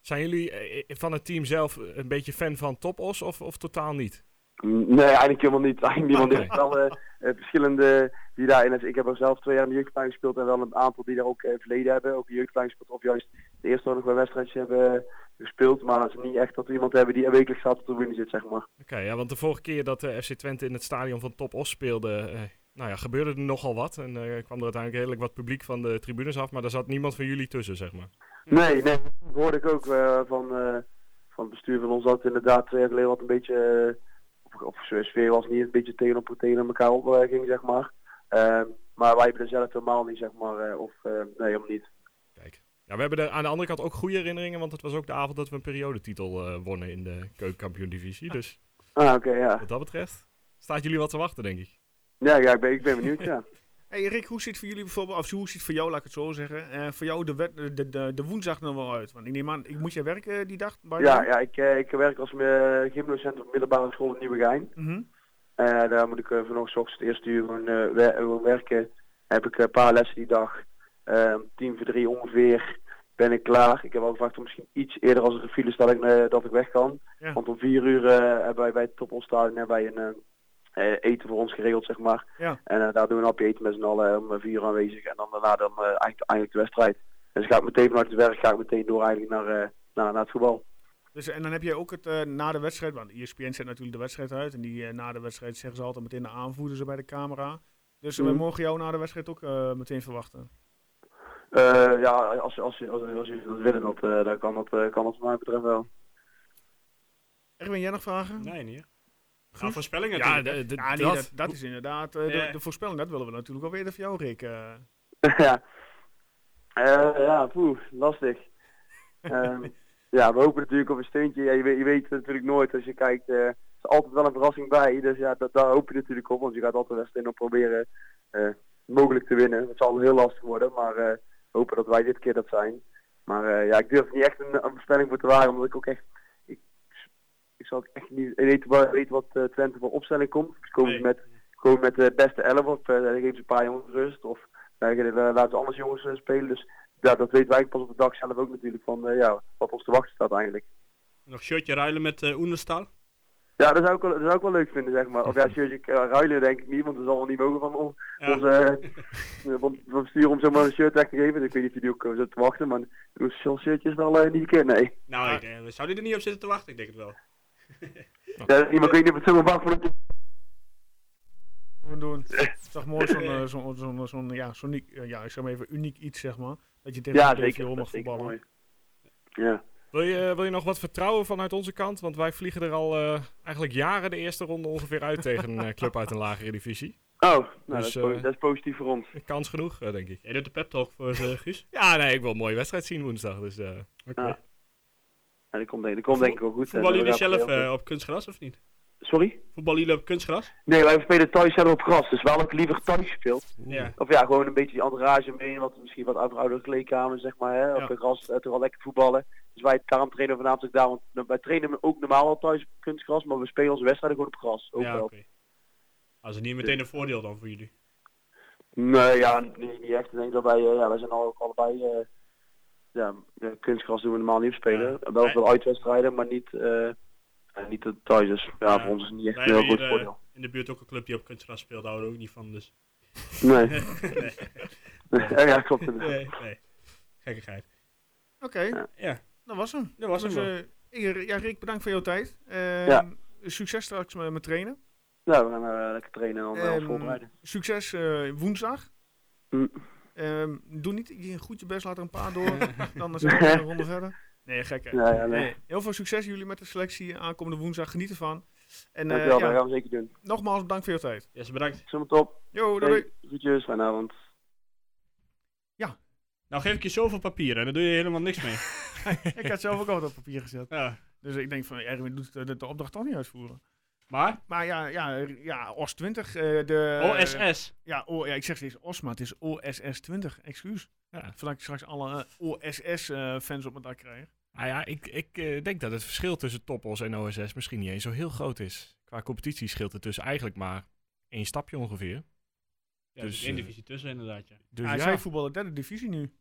Zijn jullie van het team zelf een beetje fan van Topos of, of totaal niet? Mm, Nee, eigenlijk helemaal niet. Eigenlijk niemand. Er zijn wel verschillende die daarin. Ik heb er zelf twee jaar in de jeugdplein gespeeld en wel een aantal die daar ook verleden hebben. Ook in de jeugdplein gespeeld of juist de eerste nog bij wedstrijdjes hebben eh, gespeeld. Maar is niet echt dat we iemand hebben die er wekelijks gaat op de tribune zit, zeg maar. Oké, ja, want de vorige keer dat de FC Twente in het stadion van Topos speelde, eh, nou ja, gebeurde er nogal wat. En eh, kwam er uiteindelijk redelijk wat publiek van de tribunes af, maar daar zat niemand van jullie tussen, zeg maar. Nee, nee, dat hoorde ik ook eh, van, eh, van het bestuur van ons dat inderdaad twee jaar geleden wat een beetje, eh, of, of zo'n sfeer was niet, een beetje tegen op tegen elkaar op eh, ging, zeg maar. Eh, maar wij hebben er zelf helemaal niet, zeg maar, eh, of eh, nee, helemaal niet. Ja, we hebben er aan de andere kant ook goede herinneringen, want het was ook de avond dat we een periodetitel eh, wonnen in de keukenkampioen-divisie. Dus Ah, oké, ja. wat dat betreft staat jullie wat te wachten, denk ik. Ja, ja ik, ben, ik ben benieuwd, ja. Hey Rick, hoe ziet voor jullie bijvoorbeeld, of hoe ziet het voor jou, laat ik het zo zeggen, eh, voor jou de, wed- de, de, de woensdag nog wel uit? Want ik neem aan, ik moet jij werken die dag? bij Ja, ja ik, eh, ik werk als uh, gymdocent op middelbare school in Nieuwegein. Mhm. Eh daar moet ik uh, vanochtend het eerste uur eh, gewoon werken. Heb ik een paar lessen die dag. Eh, Om tien voor drie ongeveer ben ik klaar. Ik heb al gevraagd om misschien iets eerder als er een file staat dat ik, eh, dat ik weg kan. Ja. Want om vier uur eh, hebben wij bij het Topolstadion hebben wij een eh, eten voor ons geregeld, zeg maar. Ja. En daar doen we een hapje eten met z'n allen om vier uur aanwezig. En dan daarna dan, eigenlijk, eigenlijk de wedstrijd. Dus ga ik meteen vanuit het werk ga ik meteen door eigenlijk naar, naar, naar het voetbal. Dus, en dan heb jij ook het na de wedstrijd, want ESPN zet natuurlijk de wedstrijd uit. En die na de wedstrijd zeggen ze altijd meteen de aanvoerder ze bij de camera. Dus we Mhm. mogen jou na de wedstrijd ook meteen verwachten. Eh, ja, als, als, als, als, als jullie dat willen, dat, eh, dan kan dat, eh, kan dat mij betreft wel. Erwin, jij nog vragen? Nee, niet. Ga voorspellingen Ja, doen. de, de- Ja, nee, dat. dat, dat is inderdaad eh, de, Ja. de voorspelling. Dat willen we natuurlijk wel weten van jou, Rick. eh. ja. Eh, ja, poeh, lastig. Ehm, ja, we hopen natuurlijk op een steuntje. Ja, je, weet, je weet het natuurlijk nooit als je kijkt. eh, er is altijd wel een verrassing bij. Dus ja, dat, daar hoop je natuurlijk op. Want je gaat altijd wedstrijden op proberen eh, mogelijk te winnen. Het zal heel lastig worden. Maar eh, hopen dat wij dit keer dat zijn. Maar eh, ja, ik durf niet echt een, een voorspelling voor te wagen. Omdat ik ook echt... Ik, ik zal echt niet weten, wat- weten wat eh, Twente voor opstelling komt. Ze komen Nee. met, komen met de beste elf op. eh, geven ze een paar jongens rust. Of uh, laten ze anders jongens spelen. Dus ja, dat weten wij pas op de dag zelf ook natuurlijk van ja, wat ons te wachten staat eigenlijk. Nog shirtje ruilen met Oenerstal. Ja, dat zou, ik wel, dat zou ik wel leuk vinden, zeg maar. Of ja, shirtje uh, ruilen denk ik niet, want dat zal wel niet mogen van ons. Ja. Ons, eh, van, van bestuur om zomaar een shirt weg te geven. Dus ik weet niet of jullie ook uh, zitten te wachten, maar zo'n shirtje is wel uh, niet een keer, nee. Nou, ik, eh, zou die er niet op zitten te wachten? Ik denk het wel. Ja, iemand weet niet of het zomaar wacht voor het... we doen. Het is toch mooi zo'n, eh, zo'n, zo'n, zo'n, ja, eh, ja, ik zeg maar even uniek iets, zeg maar. Dat je tegen Ja, de mag voetballen. Ja. Wil je, wil je nog wat vertrouwen vanuit onze kant? Want wij vliegen er al eh, eigenlijk jaren de eerste ronde ongeveer uit tegen een eh, club uit een lagere divisie. Oh, nou, dat, Dus, is po- eh, dat is positief voor ons. Kans genoeg, eh, denk ik. Jij doet de pep talk voor uh, Guus. Ja, nee, ik wil een mooie wedstrijd zien woensdag. Dus, eh, Ja. Ja, dat komt, denk- dat komt denk ik wel goed. Voetballen En, jullie zelf eh, op kunstgras of niet? Sorry? Voetballen jullie op kunstgras? Nee, wij spelen thuis zelf op gras, dus wel ook liever thuis gespeeld. Ja. Of ja, gewoon een beetje die entourage mee, wat misschien wat ouder oudere kleedkamers, zeg maar, hè, op Ja. het gras, toch wel lekker voetballen. Dus wij, daarom trainen we vanavond ook daar, want wij trainen ook normaal al thuis op kunstgras, maar we spelen onze wedstrijden gewoon op gras, ook Ja, wel. Als het niet meteen een voordeel dan voor jullie. Nee, ja, niet, niet echt. Ik denk dat wij, eh, ja, wij zijn al ook allebei, eh, ja, de kunstgras doen we normaal niet op spelen. Ja. Wel veel uitwedstrijden, maar niet, eh, En niet thuis, dus ja, Ja. voor ons is het niet echt een heel eh, voordeel. in de buurt ook een club die op kunstgras speelt, daar houden we ook niet van. Dus. Nee, nee. ja, klopt. inderdaad. nee, nee. Gekkigheid. Oké, Ja. Ja, dat was hem. dat was hem Dus, eh, ja, Rick, bedankt voor jouw tijd. Ehm, Ja. Succes straks met, met trainen. Ja, we gaan eh, lekker trainen en dan ons Ehm, voorbereiden. Succes eh, woensdag. Mm. Ehm, doe niet je goed je best, laat er een paar door. dan zijn we een ronde verder. Nee, gek hè. Ja, ja, nee. Nee, heel veel succes jullie met de selectie aankomende woensdag. Geniet ervan. En eh, Dankjewel, dat ja, gaan we zeker doen. nogmaals bedankt voor je tijd. Yes, bedankt. Zomer top. Yo, doei. Hey, groetjes, fijne avond. Nou geef ik je zoveel papier en dan doe je helemaal niks mee. ik had zelf ook al wat op papier gezet. Ja. Dus ik denk van, Erwin doet de, de, opdracht toch niet uitvoeren. Maar, Maar ja, ja, ja OS 20. eh, de, OSS. Ja, o, ja, ik zeg steeds OS, maar het is OSS 20. Excuus. Ja. Voordat ik straks alle OSS-fans op mijn dak krijg. Nou ja, ik, ik eh, denk dat het verschil tussen Topos en OSS misschien niet eens zo heel groot is. Qua competitie scheelt er tussen eigenlijk maar één stapje ongeveer. Ja, er Dus, is één eh, divisie tussen inderdaad, ja. Dus hij ja, voetballen derde divisie nu.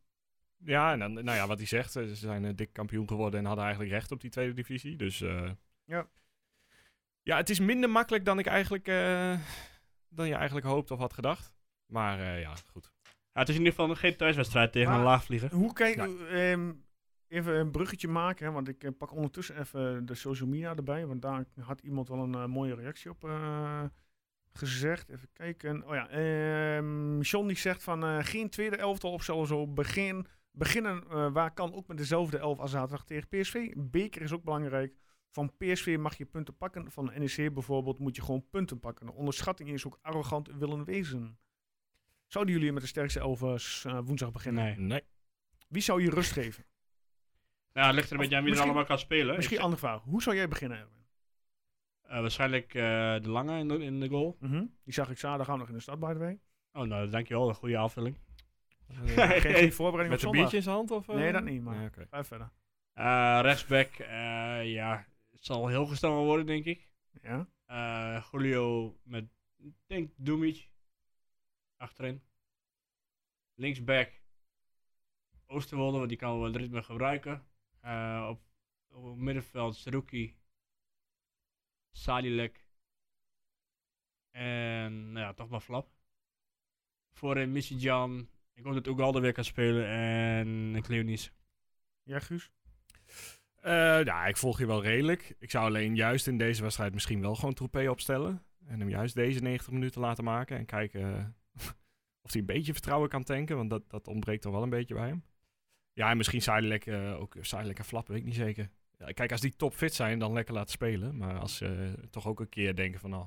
Ja en dan, nou ja, wat hij zegt, eh, ze zijn eh, dik kampioen geworden en hadden eigenlijk recht op die tweede divisie. Dus eh, Ja. ja, het is minder makkelijk dan ik eigenlijk, eh, dan je eigenlijk hoopt of had gedacht. Maar eh, ja, goed. Ja, het is in ieder geval geen thuiswedstrijd tegen Maar- een laagvlieger. Hoe kijk Ja. ehm, even een bruggetje maken, hè, want ik pak ondertussen even de social media erbij, want daar had iemand wel een mooie reactie op eh, gezegd. Even kijken. Oh ja, ehm John die zegt van eh, geen tweede elftal opstellen zo begin, beginnen eh, waar kan ook met dezelfde elf als zaterdag tegen PSV. Beker is ook belangrijk. Van PSV mag je punten pakken, van NEC bijvoorbeeld moet je gewoon punten pakken. Onderschatting is ook arrogant willen wezen. Zouden jullie met de sterkste elf eh, eh, woensdag beginnen? Nee. Nee. Wie zou je rust geven? Nou, het ligt er een beetje aan wie er allemaal kan spelen. Misschien andere vraag. Hoe zou jij beginnen, Erwin? eh, waarschijnlijk eh, de lange in de, in de goal. Die zag ik zaterdag ook nog in de stad, by the way. Oh, nou, dankjewel. Een goede aanvulling. Geen, geen voorbereiding Met op een biertje in zijn hand? Of, eh? Nee, dat niet, maar- Nee, oké. Ga even verder. Eh rechtsback, eh, ja, het zal heel gestaan worden, denk ik. Ja? Eh Julio met, ik denk, Dumic. Achterin. Linksback. Oosterwolde, want die kan wel het ritme gebruiken. Eh, op, op het middenveld Saruki. Sadilek. En, nou ja, toch maar Flap. Voorin Missy Jan. Ik hoop dat Ugalde weer kan spelen. En Cleonice. Ja, Guus? Eh, ja, ik volg je wel redelijk. Ik zou alleen juist in deze wedstrijd misschien wel gewoon Troepé opstellen. En hem juist deze 90 minuten laten maken. En kijken eh, of hij een beetje vertrouwen kan tanken. Want dat, dat ontbreekt toch wel een beetje bij hem. Ja, en misschien Zijdelijk eh ook Zijdelijk en Flap, weet ik niet zeker. Ja, kijk, als die topfit zijn, dan lekker laten spelen. Maar als ze toch ook een keer denken van... nou,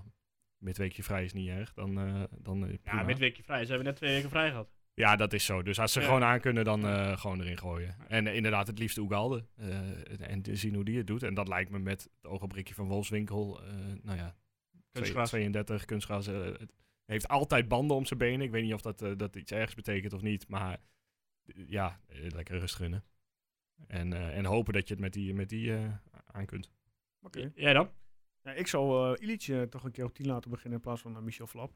midweekje vrij is niet erg, dan... eh dan eh, Ja, midweekje vrij. Ze hebben net twee weken vrij gehad. Ja, dat is zo. Dus als ze Ja. gewoon aan kunnen, dan eh, gewoon erin gooien. En eh, inderdaad, het liefst Oegalde. eh, en te zien hoe die het doet. En dat lijkt me met het ogenblikje van Wolfswinkel. eh nou ja, Kunstgras. 32 kunstgras. eh, het heeft altijd banden om zijn benen. Ik weet niet of dat, eh, dat iets ergens betekent of niet. Maar ja, lekker rust gunnen. En, eh, en hopen dat je het met die, met die eh, aan kunt. Oké. Jij dan? Ja, ik zou uh, Illich toch een keer op 10 laten beginnen in plaats van uh, Michel Flap.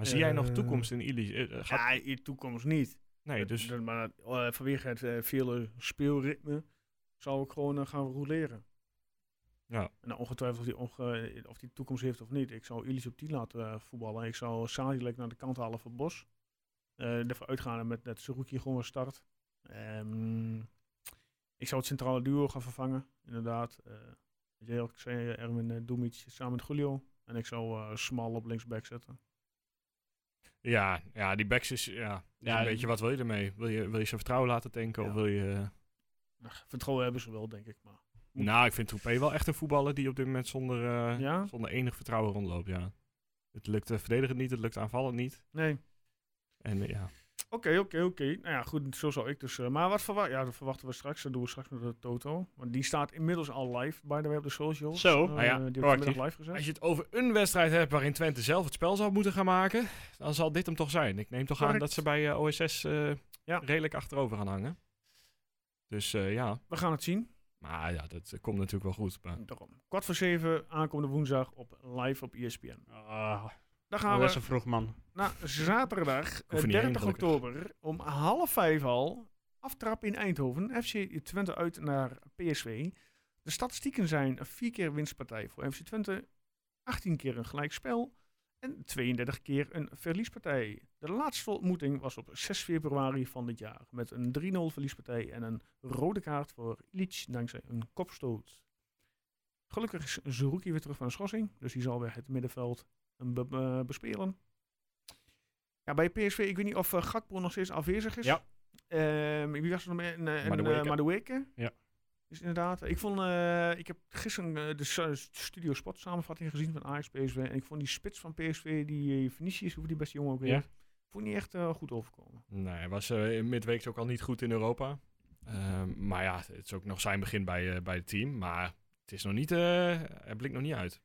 Zie jij nog Eh, toekomst in Illy? Eh, gaat- Ja, toekomst niet. nee, dus... Maar eh, vanwege het eh, vele speelritme zou ik gewoon eh, gaan roleren. Ja. En ongetwijfeld of die, onge- of die toekomst heeft of niet. Ik zou Illich op 10 laten eh, voetballen. Ik zou Sadilek naar de kant halen voor Bos. Eh ervoor uitgaan met dat Saruki gewoon weer start. Ehm, ik zou het centrale duo gaan vervangen, inderdaad. Eh heel erg zei, eh, Erwin uh, Dumic samen met Julio. En ik zou eh Smal op linksback zetten. Ja, ja, die backs is, ja, Ja, een beetje wat wil je ermee? Wil je, wil je ze vertrouwen laten tanken Ja. of wil je... eh, vertrouwen hebben ze wel, denk ik. Maar Nou, ik vind Troepé wel echt een voetballer die op dit moment zonder, eh, Ja? zonder enig vertrouwen rondloopt, ja. Het lukt uh, verdedigend niet, het lukt aanvallend niet. nee. En eh, ja, Oké, oké, oké. Nou ja, goed, zo zou ik dus. eh, maar wat verwachten Ja, dat verwachten we straks. Dat doen we straks met de Toto. Want die staat inmiddels al live, by the way, op de socials. Zo, Eh, ah ja, die proactief. live gezet. als je het over een wedstrijd hebt waarin Twente zelf het spel zou moeten gaan maken, dan zal dit hem toch zijn. Ik neem toch aan dat ze bij eh, OSS eh, Ja. redelijk achterover gaan hangen. Dus eh, ja, We gaan het zien. maar ja, dat komt natuurlijk wel goed. Maar Daarom. Kwart voor zeven, aankomende woensdag op live op ESPN. Ah, Dan dat gaan is we een vroeg man. naar zaterdag, hoef eh, er niet heen, 30 gelukkig. oktober, om half vijf al. Aftrap in Eindhoven. FC Twente uit naar PSV. De statistieken zijn een vier keer winstpartij voor FC Twente, 18 keer een gelijkspel en 32 keer een verliespartij. De laatste ontmoeting was op 6 februari van dit jaar met een 3-0 verliespartij en een rode kaart voor Illich dankzij een kopstoot. Gelukkig is Zerouki weer terug van een schorsing, dus die zal weer het middenveld eh, be- eh, bespelen. Ja, bij PSV, ik weet niet of eh, Gakpo nog steeds afwezig is. Ja. Ehm, wie was er nog meer? Een, eh, Madueke. Ja. Is inderdaad. Ik vond, ik heb gisteren de Studio Sport samenvatting gezien van Ajax PSV. En ik vond die spits van PSV, die uh, Vinicius, hoe die beste jongen ook weer, Ja. vond niet echt goed overkomen. Nee, hij was in midweeks ook al niet goed in Europa. Ehm, maar ja, het is ook nog zijn begin bij, bij het team. Maar het is nog niet, hij blinkt nog niet uit.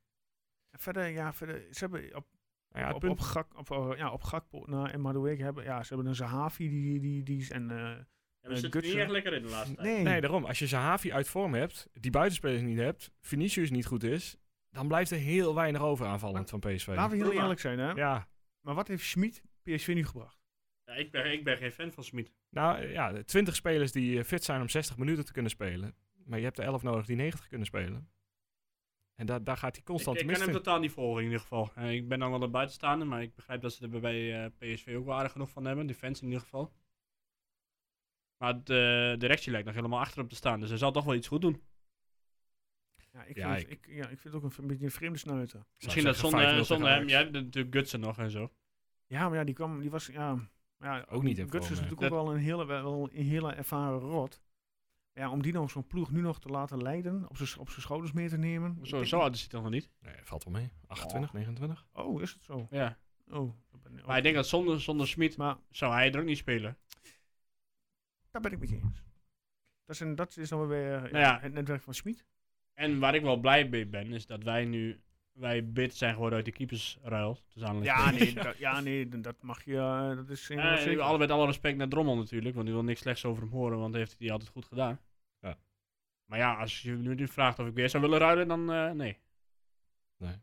Verder, ja, verder, ze hebben op, ja, op, punt, op, Gak, op, eh, ja, op Gakpo nou, en Madueke hebben, ja, ze hebben een Zahavi die, die, die is en... eh, Ja, Eh, we zitten Gutsen. niet echt lekker in de laatste tijd. nee, nee, daarom. Als je Zahavi uit vorm hebt, die buitenspelers niet hebt, Vinicius niet goed is, dan blijft er heel weinig over aanvallend van PSV. laten we heel eerlijk zijn, hè. Ja, Maar wat heeft Schmid PSV nu gebracht? Ja, ik, ben, ik ben geen fan van Smit. nou ja, de 20 spelers die eh, fit zijn om 60 minuten te kunnen spelen. Maar je hebt er 11 nodig die 90 kunnen spelen. En daar daar gaat hij Ik, constant ik te kan hem misten. totaal niet volgen in ieder geval. Eh, ik ben dan wel een buitenstaander, maar ik begrijp dat ze er bij eh, PSV ook wel aardig genoeg van hebben. De fans in ieder geval. Maar de directie lijkt nog helemaal achterop te staan, dus hij zal toch wel iets goed doen. Ja, ik, Ja, vind, ik, ja, ik vind het ook een, beetje een vreemde snuiter. Ik Misschien dat zonder, 5-0 tegen zonder hem, jij hebt natuurlijk Gutsen nog en zo. Ja, maar ja, die kwam, die was, ja... ja Ook niet in Guts is natuurlijk ook wel een hele, wel een hele ervaren rot. Ja, om die nog zo'n ploeg nu nog te laten leiden, op zijn op zijn schouders mee te nemen. Zo, zo oud is hij toch nog niet? Nee, valt wel mee. 28, 29. Oh, is het zo? Ja. Oh, Maar ik denk dat zonder, zonder Smit Maar zou hij er ook niet spelen. daar ben ik met je eens. Dat is, een, dat is dan weer eh, Nou ja. het netwerk van Schmid. En waar ik wel blij mee ben, is dat wij nu, wij bid zijn geworden uit de keepersruil. Ja, nee, dat, ja, nee, dat mag je, eh, dat is Eh, alle met alle respect naar Drommel natuurlijk, want die wil niks slechts over hem horen, want heeft hij altijd goed gedaan. Maar ja, als je nu vraagt of ik weer zou willen ruilen, dan eh, nee. Nee.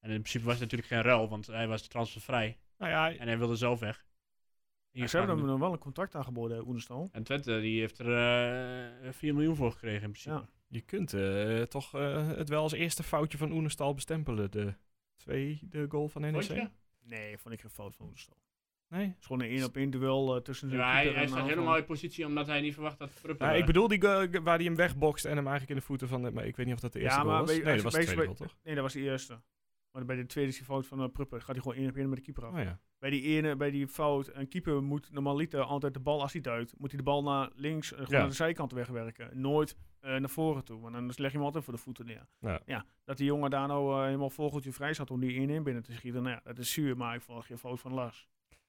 En in principe was het natuurlijk geen ruil, want hij was transfervrij Nou ja, en hij wilde zelf weg. En, Ja, ze hebben hem nog wel een contract aangeboden, Oenestal. en Twente die heeft er eh 4 miljoen voor gekregen in principe. Ja. je kunt eh, toch eh, het wel als eerste foutje van Oenestal bestempelen. De tweede goal van NEC. Nee, vond ik geen fout van Oenestal. Nee? Het is gewoon een één op één duel eh, tussen Ja, hij, hij staat aanval. helemaal uit positie omdat hij niet verwacht dat Pruppen... Ja, eh, ik bedoel die waar hij hem wegbokst en hem eigenlijk in de voeten van de... Maar ik weet niet of dat de Ja, eerste maar goal was. je, Nee, dat je was de tweede goal, toch? Nee, dat was de eerste. Maar bij de tweede is die fout van uh, Pruppen. Gaat hij gewoon één op één met de keeper af. Oh ja. Bij die ene, bij die fout, een keeper moet normaliter altijd de bal, als hij uit, moet hij de bal naar links, eh, gewoon Ja. naar de zijkant wegwerken. Nooit eh, naar voren toe, want dan leg je hem altijd voor de voeten neer. Ja. dat die jongen daar nou eh, helemaal vogeltje vrij zat om die 1-1 binnen te schieten, nou ja, dat is zuur, maar ik vond geen fout van Lars.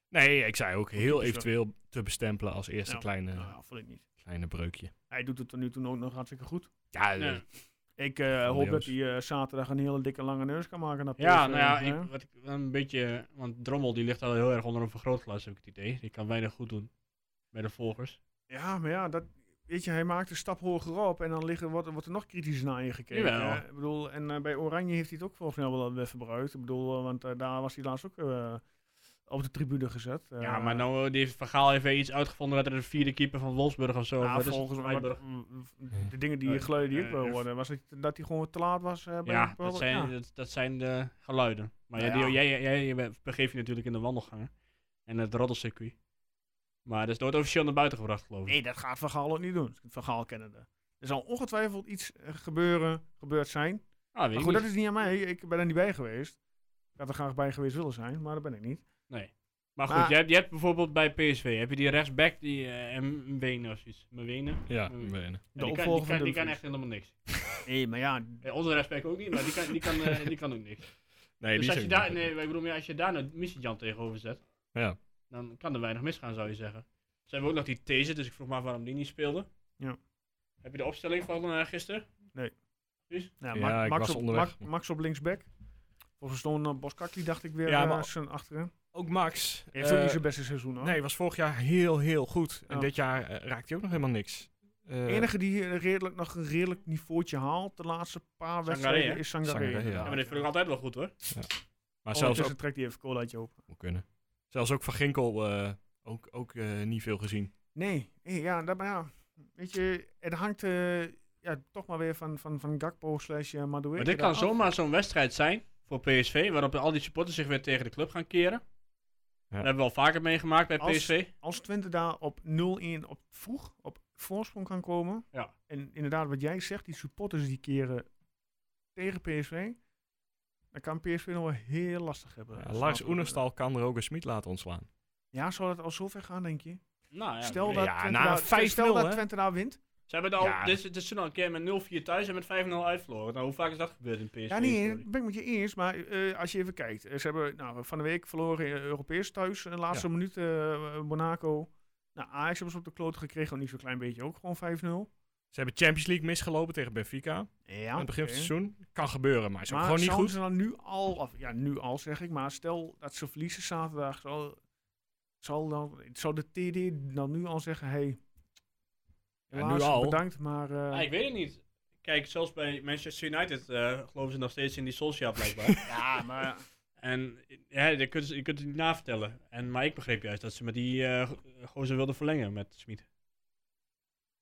Nee, ik zei ook heel zo. eventueel te bestempelen als eerste Ja. kleine, Nou, vond ik niet. kleine breukje. Hij doet het tot nu toe ook nog hartstikke goed. Ja, Ja. eh, Ik eh, hoop dat hij eh, zaterdag een hele dikke lange neus kan maken. Ja, nou ja, ik, wat ik een beetje, want Drommel die ligt al heel erg onder een vergrootglas, heb ik het idee. Die kan weinig goed doen bij de volgers. Ja, maar ja, dat, weet je, hij maakt een stap hoger op en dan liggen, wordt, wordt er nog kritischer naar je gekeken. Jawel. Ik bedoel, en bij Oranje heeft hij het ook volgens mij wel weer verbruikt. Ik bedoel, want daar was hij laatst ook eh, op de tribune gezet. Eh, ja, maar nou, eh, die heeft Van Gaal even iets uitgevonden dat er een vierde keeper van Wolfsburg of zo. nou, volgens mij, de dingen die Eh, geluiden die ik eh, wil eh, horen, was het dat hij gewoon te laat was eh, bij Ja, dat zijn. Dat, dat zijn de geluiden. Maar ja, die- ja. jij, jij, jij be- begeeft je natuurlijk in de wandelgangen en het roddelcircuit. Maar dat is nooit officieel naar buiten gebracht, geloof ik. Nee, dat gaat Van Gaal ook niet doen. Van Gaal kennende. Er zal ongetwijfeld iets eh, gebeuren, gebeurd zijn. Ah, weet Maar goed, dat is niet aan mij. Ik ben er niet bij geweest. Ik had er graag bij geweest willen zijn, maar dat ben ik niet. Nee. Maar goed, Maar- je, hebt, je hebt bijvoorbeeld bij PSV, heb je die rechtsback, die uh, Mwene of iets. Mwene? ja, Mm. benen. De Ja, die, kan, die, opvolger kan, die kan Dumfries. echt helemaal niks. Nee, maar ja, Eh, Onze respect ook niet, maar die kan, die kan, eh, die kan ook niks. Nee, dus die als je daar, nee, ik bedoel, maar als je daar nou Missy-Jan tegenover zet, Ja. dan kan er weinig misgaan, zou je zeggen. Ze hebben ook nog die These, dus ik vroeg me af waarom die niet speelde. Ja. Heb je de opstelling van uh, gisteren? nou, Ja, Ma- ik Max, was op, onderweg. Ma- Max op linksback. Volgens stond uh, Boskakli, dacht ik weer, Ja, ja, maar- achterin. Ook Max. Heeft ook eh, niet zijn beste seizoen hoor. Nee, was vorig jaar heel, heel goed. En Ja. dit jaar eh, raakt hij ook nog helemaal niks. Eh, De enige die eh, redelijk, nog een redelijk niveautje haalt de laatste paar wedstrijden is Sangaré. Sangaré, ja. Ja, maar dit vind ik altijd wel goed hoor. maar zelfs ook, trekt hij even colaatje open. moet kunnen. Zelfs ook van Ginkel eh, ook, ook eh, niet veel gezien. Nee, nee ja, dat, maar ja, weet je, het hangt, eh, ja, toch maar weer van, van, van Gakpo slash Maar dit kan zomaar zo'n wedstrijd zijn voor PSV, waarop al die supporters zich weer tegen de club gaan keren. Dat hebben we al vaker meegemaakt bij Als- PSV. Als Twente daar op 0-1 op vroeg op voorsprong kan komen. Ja. En inderdaad, wat jij zegt, die supporters die keren tegen PSV. Dan kan PSV nog wel heel lastig hebben. Ja, Lars. Oenerstal kan Roger Smit laten ontslaan. Ja, zou dat al zover gaan, denk je? Nou ja, stel dat, ja, Twente, na daar, 5-0, stel dat? Twente daar wint. Ze hebben het al, Ja. dit, is- dit is toen al een keer met 0-4 thuis en met 5-0 uitverloren. Nou, hoe vaak is dat gebeurd in PSV? Ja, nee, dat ben ik met je eens. Maar eh, als je even kijkt. eh, ze hebben nou, van de week verloren in Europees thuis. In de laatste minuut eh, Monaco. Nou, Ajax hebben ze op de kloot gekregen. Ook niet zo'n klein beetje. Ook gewoon 5-0. Ze hebben Champions League misgelopen tegen Benfica. Ja, aan het begin van het seizoen. Kan gebeuren, maar is ook gewoon niet goed. ze dan nu al, of ja, nu al zeg ik, maar stel dat ze verliezen zaterdag, zal, zal dan, zou de TD dan nu al zeggen, hey, Ja, helaas, nu al. bedankt, maar eh, Ah, ik weet het niet. Kijk, zelfs bij Manchester United eh, geloven ze nog steeds in die Solskjaer blijkbaar. ja, maar en ja, je kunt, je kunt het niet navertellen. En, maar ik begreep juist dat ze met die eh gozer wilden verlengen met Smit.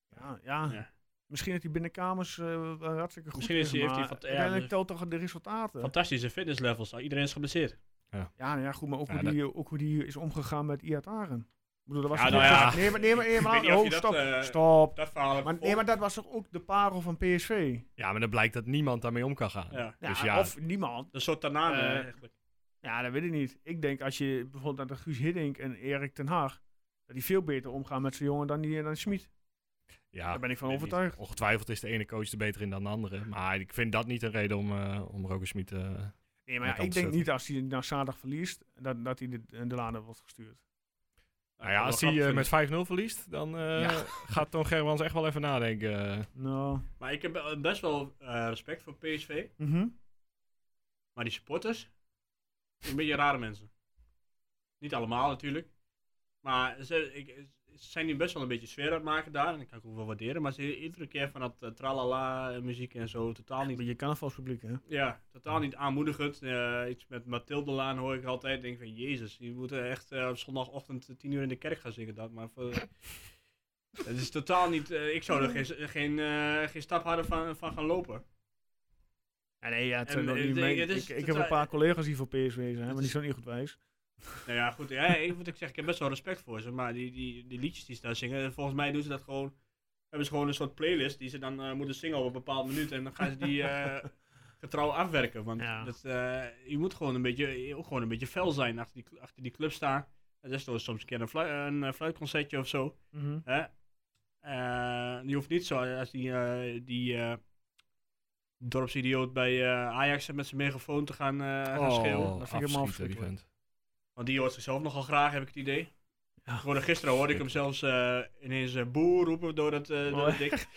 ja, ja, Ja. misschien dat hij binnenkamers eh hartstikke goed Misschien is hij- heeft hij ja, uiteindelijk de- telt toch de resultaten. Fantastische fitnesslevels. Ah, Iedereen is geblesseerd. Ja, nou ja, goed, maar ook, Ja, hoe die, ook hoe die is omgegaan met Iataren. Ik bedoel, dat was Ja, nou ja. Nee, maar, nee, maar, nee, maar, oh, dat, stop, eh, stop. Dat verhaal heb Maar, nee, maar dat was toch ook de parel van PSV? Ja, maar dan blijkt dat niemand daarmee om kan gaan. Ja. Ja, Dus ja, Of niemand. Een soort Tanane Eh, eigenlijk. Ja, dat weet ik niet. Ik denk als je bijvoorbeeld naar de Guus Hiddink en Erik ten Haag, dat die veel beter omgaan met zijn jongen dan, die, dan Schmid. ja, Daar ben ik van niet. overtuigd. Ongetwijfeld is de ene coach er beter in dan de andere. Maar ik vind dat niet een reden om, eh om Roger Smit... eh, Nee, maar ik denk niet als hij na zaterdag verliest, dat, dat hij de, de lade wordt gestuurd. Nou ja, als hij eh, met 5-0 verliest, dan eh, Ja. gaat Toon Gerwans echt wel even nadenken. eh. Nou. Maar ik heb best wel eh, respect voor PSV. mhm. Maar die supporters, een beetje rare mensen. Niet allemaal natuurlijk. Maar ze, ik, ze zijn nu best wel een beetje sfeer aan het maken daar. En dat kan ik ook wel waarderen. Maar ze iedere keer van dat eh, tralala eh, muziek en zo totaal Een niet, beetje carnavalspubliek, hè? ja, totaal niet aanmoedigend. Eh, iets met Mathilde Laan hoor ik altijd. Denk van jezus, je moet echt op zondagochtend tien uur in de kerk gaan zingen. Dat, maar voor, het is totaal niet, ik zou er geen, geen, geen stap harder van, van gaan lopen. Ja, nee, ja, het En, nog niet ik- ik, ik heb een paar collega's die voor PSV zijn, maar die zijn niet goed wijs. Nou ja, goed. Ja, ik, wat ik zeg, ik heb best wel respect voor ze. Maar die, die, die liedjes die ze daar zingen, volgens mij doen ze dat gewoon. Hebben ze gewoon een soort playlist die ze dan eh, moeten zingen op een bepaald minuut. En dan gaan ze die eh, getrouw afwerken. Want Ja. dat, eh, je moet gewoon een beetje, je gewoon een beetje fel zijn achter die, achter die club staan. En dat is toch soms een keer een, flu- een fluitconcertje of zo. Hè? Eh, die hoeft niet zo als die, die dorpsidioot bij Ajax met zijn megafoon te gaan, gaan schreeuwen. dat vind ik helemaal verschrikkelijk. Want die hoort zichzelf nogal graag, heb ik het idee. Ja. Gisteren hoorde ik hem zelfs eh, ineens eh, boer roepen door het, eh, door Oh, het dik.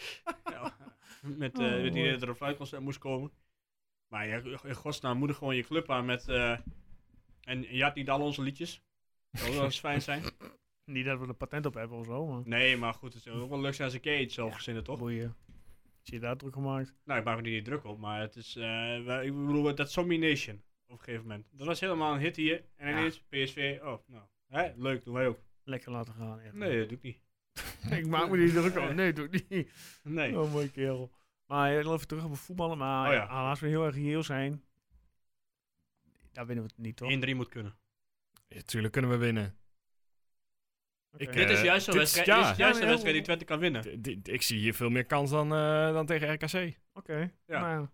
ja, met, Oh, met die mooi. dat er een fluitconcert moest komen. Maar ja, in godsnaam moedig gewoon je club aan met... en je had niet al onze liedjes. Dat zou wel eens fijn zijn. Niet dat we er patent op hebben of zo, maar Nee, maar goed, het is ook wel zijn als een keer iets zelf verzinnen, toch? boeien. Zie je daar druk gemaakt? Nou, ik maak me er niet druk op, maar het is... ik bedoel, dat Zombie Nation op een gegeven moment. Dat was helemaal een hit hier. En Ja. ineens PSV, oh, nou, hè, leuk, doen wij ook. Lekker laten gaan. echt. Nee, dat doe ik niet. ik maak me niet druk. Nee, doe ik niet. Nee. Oh, mooi kerel. Maar heel even terug op het voetballen. Maar Oh ja. ja, als we heel erg reëel zijn, daar winnen we het niet, toch? 1-3 moet kunnen. Ja, tuurlijk kunnen we winnen. Ik, dit is eh, juist zo'n dit is- wedstrijd, ja. dit is juist Ja, een maar wedstrijd die Twente kan winnen. D- d- ik zie hier veel meer kans dan, eh, dan tegen RKC. Oké. Ja. Nou ja.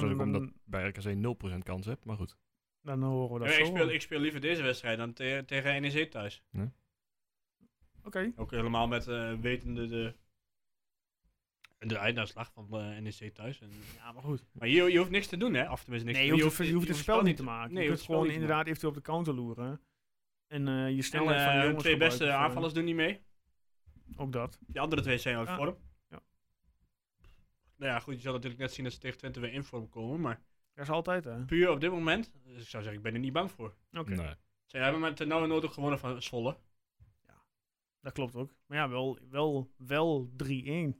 Sorry, Dan, omdat dan, bij RKC 0% kans heb, maar goed. dan horen we dat Ja, zo. ik, speel, ik speel liever deze wedstrijd dan te- tegen NEC thuis. Oké. Ook helemaal met eh, wetende de, de einduitslag van eh, NEC thuis. En, Ja, maar goed. maar je, je hoeft niks te doen, hè? Of tenminste niks Nee, te je doen. hoeft, het- je hoeft het spel niet te maken. Nee, je je kunt gewoon inderdaad eventueel op de counter loeren. En eh, je En snelheid van de jongens twee beste aanvallers doen niet mee. Ook dat. Die andere twee zijn uit Ja. vorm. Ja. Nou ja, goed, je zal natuurlijk net zien dat ze tegen Twente weer in vorm komen. Maar Dat is altijd, hè? puur op dit moment, dus ik zou zeggen, ik ben er niet bang voor. Oké. Nee. Zij hebben met de nauwe nood ook gewonnen van Zwolle. Dat klopt ook. Maar ja, wel, wel, wel 3-1.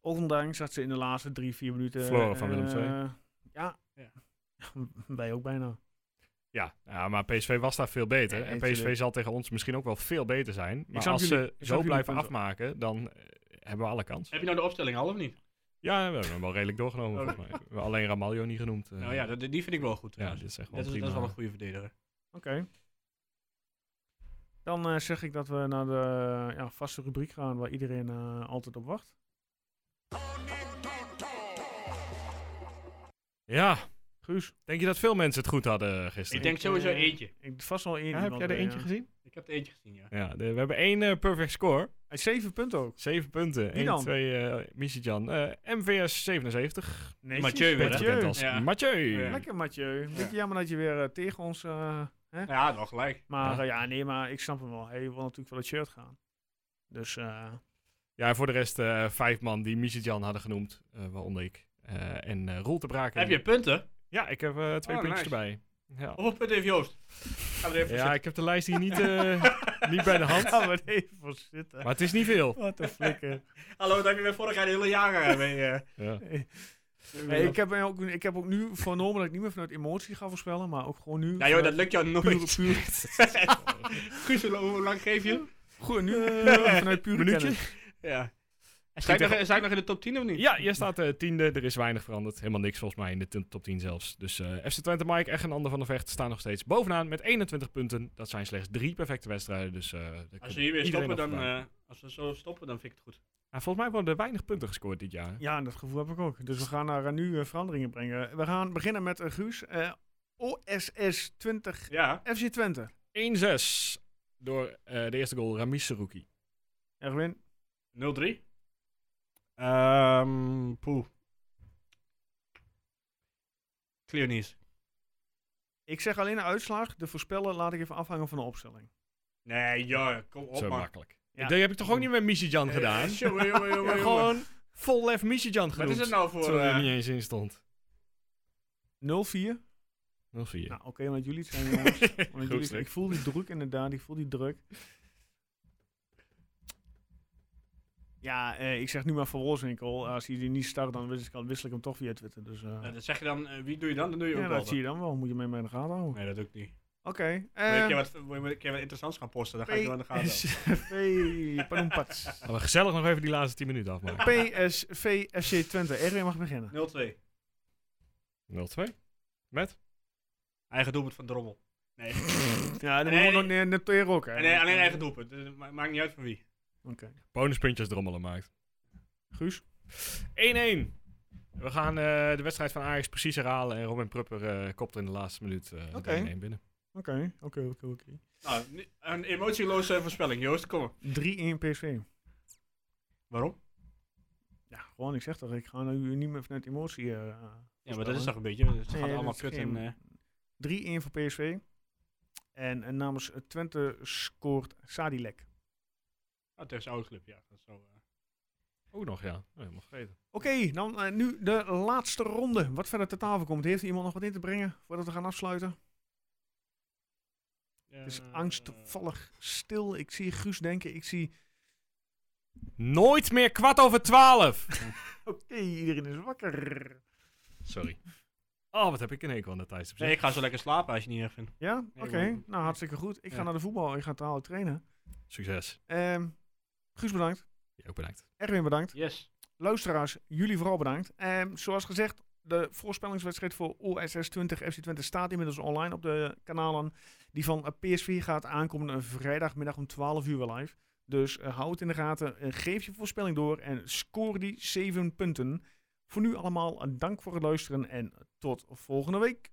Ondanks dat ze in de laatste drie, vier minuten... Verloren van Willem eh, II. Ja. Ja. Wij ook bijna. Ja, ja, maar PSV was daar veel beter. Ja, en. PSV zal tegen ons misschien ook wel veel beter zijn. Maar als jullie- ze zo blijven afmaken, dan... eh, hebben we alle kans. Heb je nou de opstelling al of niet? Ja, we hebben hem wel redelijk doorgenomen. Oh. volgens mij. We hebben alleen Ramaljo niet genoemd. eh. nou ja, dat- die vind ik wel goed. ja, trouwens. dit is echt wel dat, is, prima. dat is wel een goede verdediger. Oké. Dan eh, zeg ik dat we naar de ja, vaste rubriek gaan waar iedereen eh, altijd op wacht. Ja, Guus, denk je dat veel mensen het goed hadden gisteren? Ik denk sowieso eh, eentje. ik vast wel één. Ja, heb jij er eentje ja. gezien? Ik heb er eentje gezien, ja. Ja, de- we hebben één eh, perfect score. Hij zeven punten ook. Zeven punten. Wie 1, dan? 2, eh Michijan. Eh, MVS 77. Netjes. Mathieu weer, bekend als Ja. Mathieu. Ja. Lekker Mathieu. Beetje jammer dat je weer eh, tegen ons... eh, hè? Ja, wel gelijk. Maar Ja. eh, ja, nee, maar ik snap hem wel. Hij wil natuurlijk voor het shirt gaan. Dus eh, Ja, en voor de rest eh, vijf man die Michijan hadden genoemd. eh, waaronder ik. Eh, en eh Roel te braken. Heb je punten? Ja, ik heb eh, twee Oh, puntjes nice. erbij. Ja. Hoeveel punten heeft Joost? Ga er even ja, ja, ik heb de lijst hier niet, eh, niet bij de hand. we er even voor zitten. Maar het is niet veel. Wat een flikker. Hallo, dat heb je weer vorig jaar de hele jaren mee. eh, Ja. Nee, ik, heb mij ook, ik heb ook nu voornomen dat ik niet meer vanuit emotie ga voorspellen, maar ook gewoon nu. Ja joh, dat lukt jou puur, nooit. puur, Guus, hoe lang geef je? goed, nu vanuit pure minuutje? kennis. Ja. Sta ik, nog, sta ik nog in de top 10 of niet? Ja, jij staat eh, tiende. Er is weinig veranderd. Helemaal niks volgens mij in de top 10 zelfs. Dus eh, FC Twente, Mike en Ander van de Vecht staan nog steeds bovenaan met 21 punten. Dat zijn slechts drie perfecte wedstrijden. Dus, eh, daar Als we hier weer iedereen stoppen, dan, eh, als we zo stoppen, dan vind ik het goed. Ja, volgens mij worden er weinig punten gescoord dit jaar. Ja, dat gevoel heb ik ook. Dus we gaan naar eh, nu veranderingen brengen. We gaan beginnen met uh, Guus. eh, OSS 20 Ja. FC Twente. 1-6 door eh, de eerste goal Ramis Serouki. Erwin, 0-3. Ehm poeh. Cleonice. ik zeg alleen de uitslag. De voorspellen laat ik even afhangen van de opstelling. Nee, ja, kom op Zo man. makkelijk. Ja. Dat heb ik toch ook niet met Michijan gedaan? Eh, jongen, jongen, gewoon vol lef Michijan Wat genoemd. is het nou voor... Terwijl er eh, niet eens in stond. 0-4. 0-4. Nou, oké, omdat jullie het zijn, jongens. Goed jullie, ik voel die druk inderdaad, ik voel die druk. Ja, eh, ik zeg nu maar voor Wolfswinkel. Als hij die niet start, dan wissel ik, wissel ik hem toch via Twitter. Dus, eh, ja, dat zeg je dan, eh, wie doe je dan? Dan doe je ja, ook dat wel. zie je dan wel. Moet je mee in de gaten houden. Nee, dat doe ik niet. Oké. Moet je eh, een keer wat, moet je een keer wat interessants gaan posten, dan ga ik er wel in de gaten houden. PSV. Laten we gezellig nog even die laatste 10 minuten afmaken. PSV FC Twente. Erwin mag beginnen. 0-2. 0-2. Met? Eigen doelpunt van Drommel. Nee. Ja, dan Nee, moet nog ne- noteren ook. Hè. nee, alleen eigen doelpunt. Dus het ma- maakt niet uit van wie. Oké. Bonuspuntjes drommelen maakt. Guus? 1-1. We gaan eh, de wedstrijd van Ajax precies herhalen. En Robin Prupper eh kopt er in de laatste minuut eh Oké. de 1-1 binnen. Oké, oké, oké, oké. Nou, een emotieloze voorspelling, Joost. Kom maar. 3-1 PSV. Waarom? Ja, gewoon, ik zeg toch, ik ga nu niet meer vanuit emotie. eh Ja, maar dat is toch een beetje... Het gaat allemaal dat kut eh, 3-1 voor PSV. En, en namens Twente scoort Sadilek. Oh, tegen zijn oude club, ja. Dat is zo, eh. Ook nog, ja. Oh, helemaal vergeten. Oké, dan eh, nu de laatste ronde. Wat verder te tafel komt. Heeft iemand nog wat in te brengen voordat we gaan afsluiten? Het is Eh, angstvallig stil. Ik zie Guus denken. Ik zie... Nooit meer kwart over 12. Oké, iedereen is wakker. Sorry. Oh, wat heb ik een hekel aan de. Nee, ik ga zo lekker slapen als je het niet erg vindt. Ja? Nee, Oké, nou hartstikke goed. Ik ga naar de voetbal. Ik ga te halen trainen. Succes. Ehm Guus bedankt. Je ook bedankt. Erwin bedankt. Yes. Luisteraars, jullie vooral bedankt. Ehm, zoals gezegd, de voorspellingswedstrijd voor OSS 20 FC Twente staat inmiddels online op de kanalen. Die van eh, PSV gaat aankomende vrijdagmiddag om 12 uur weer live. Dus eh, hou het in de gaten, eh, geef je voorspelling door en score die 7 punten. Voor nu allemaal een dank voor het luisteren en tot volgende week.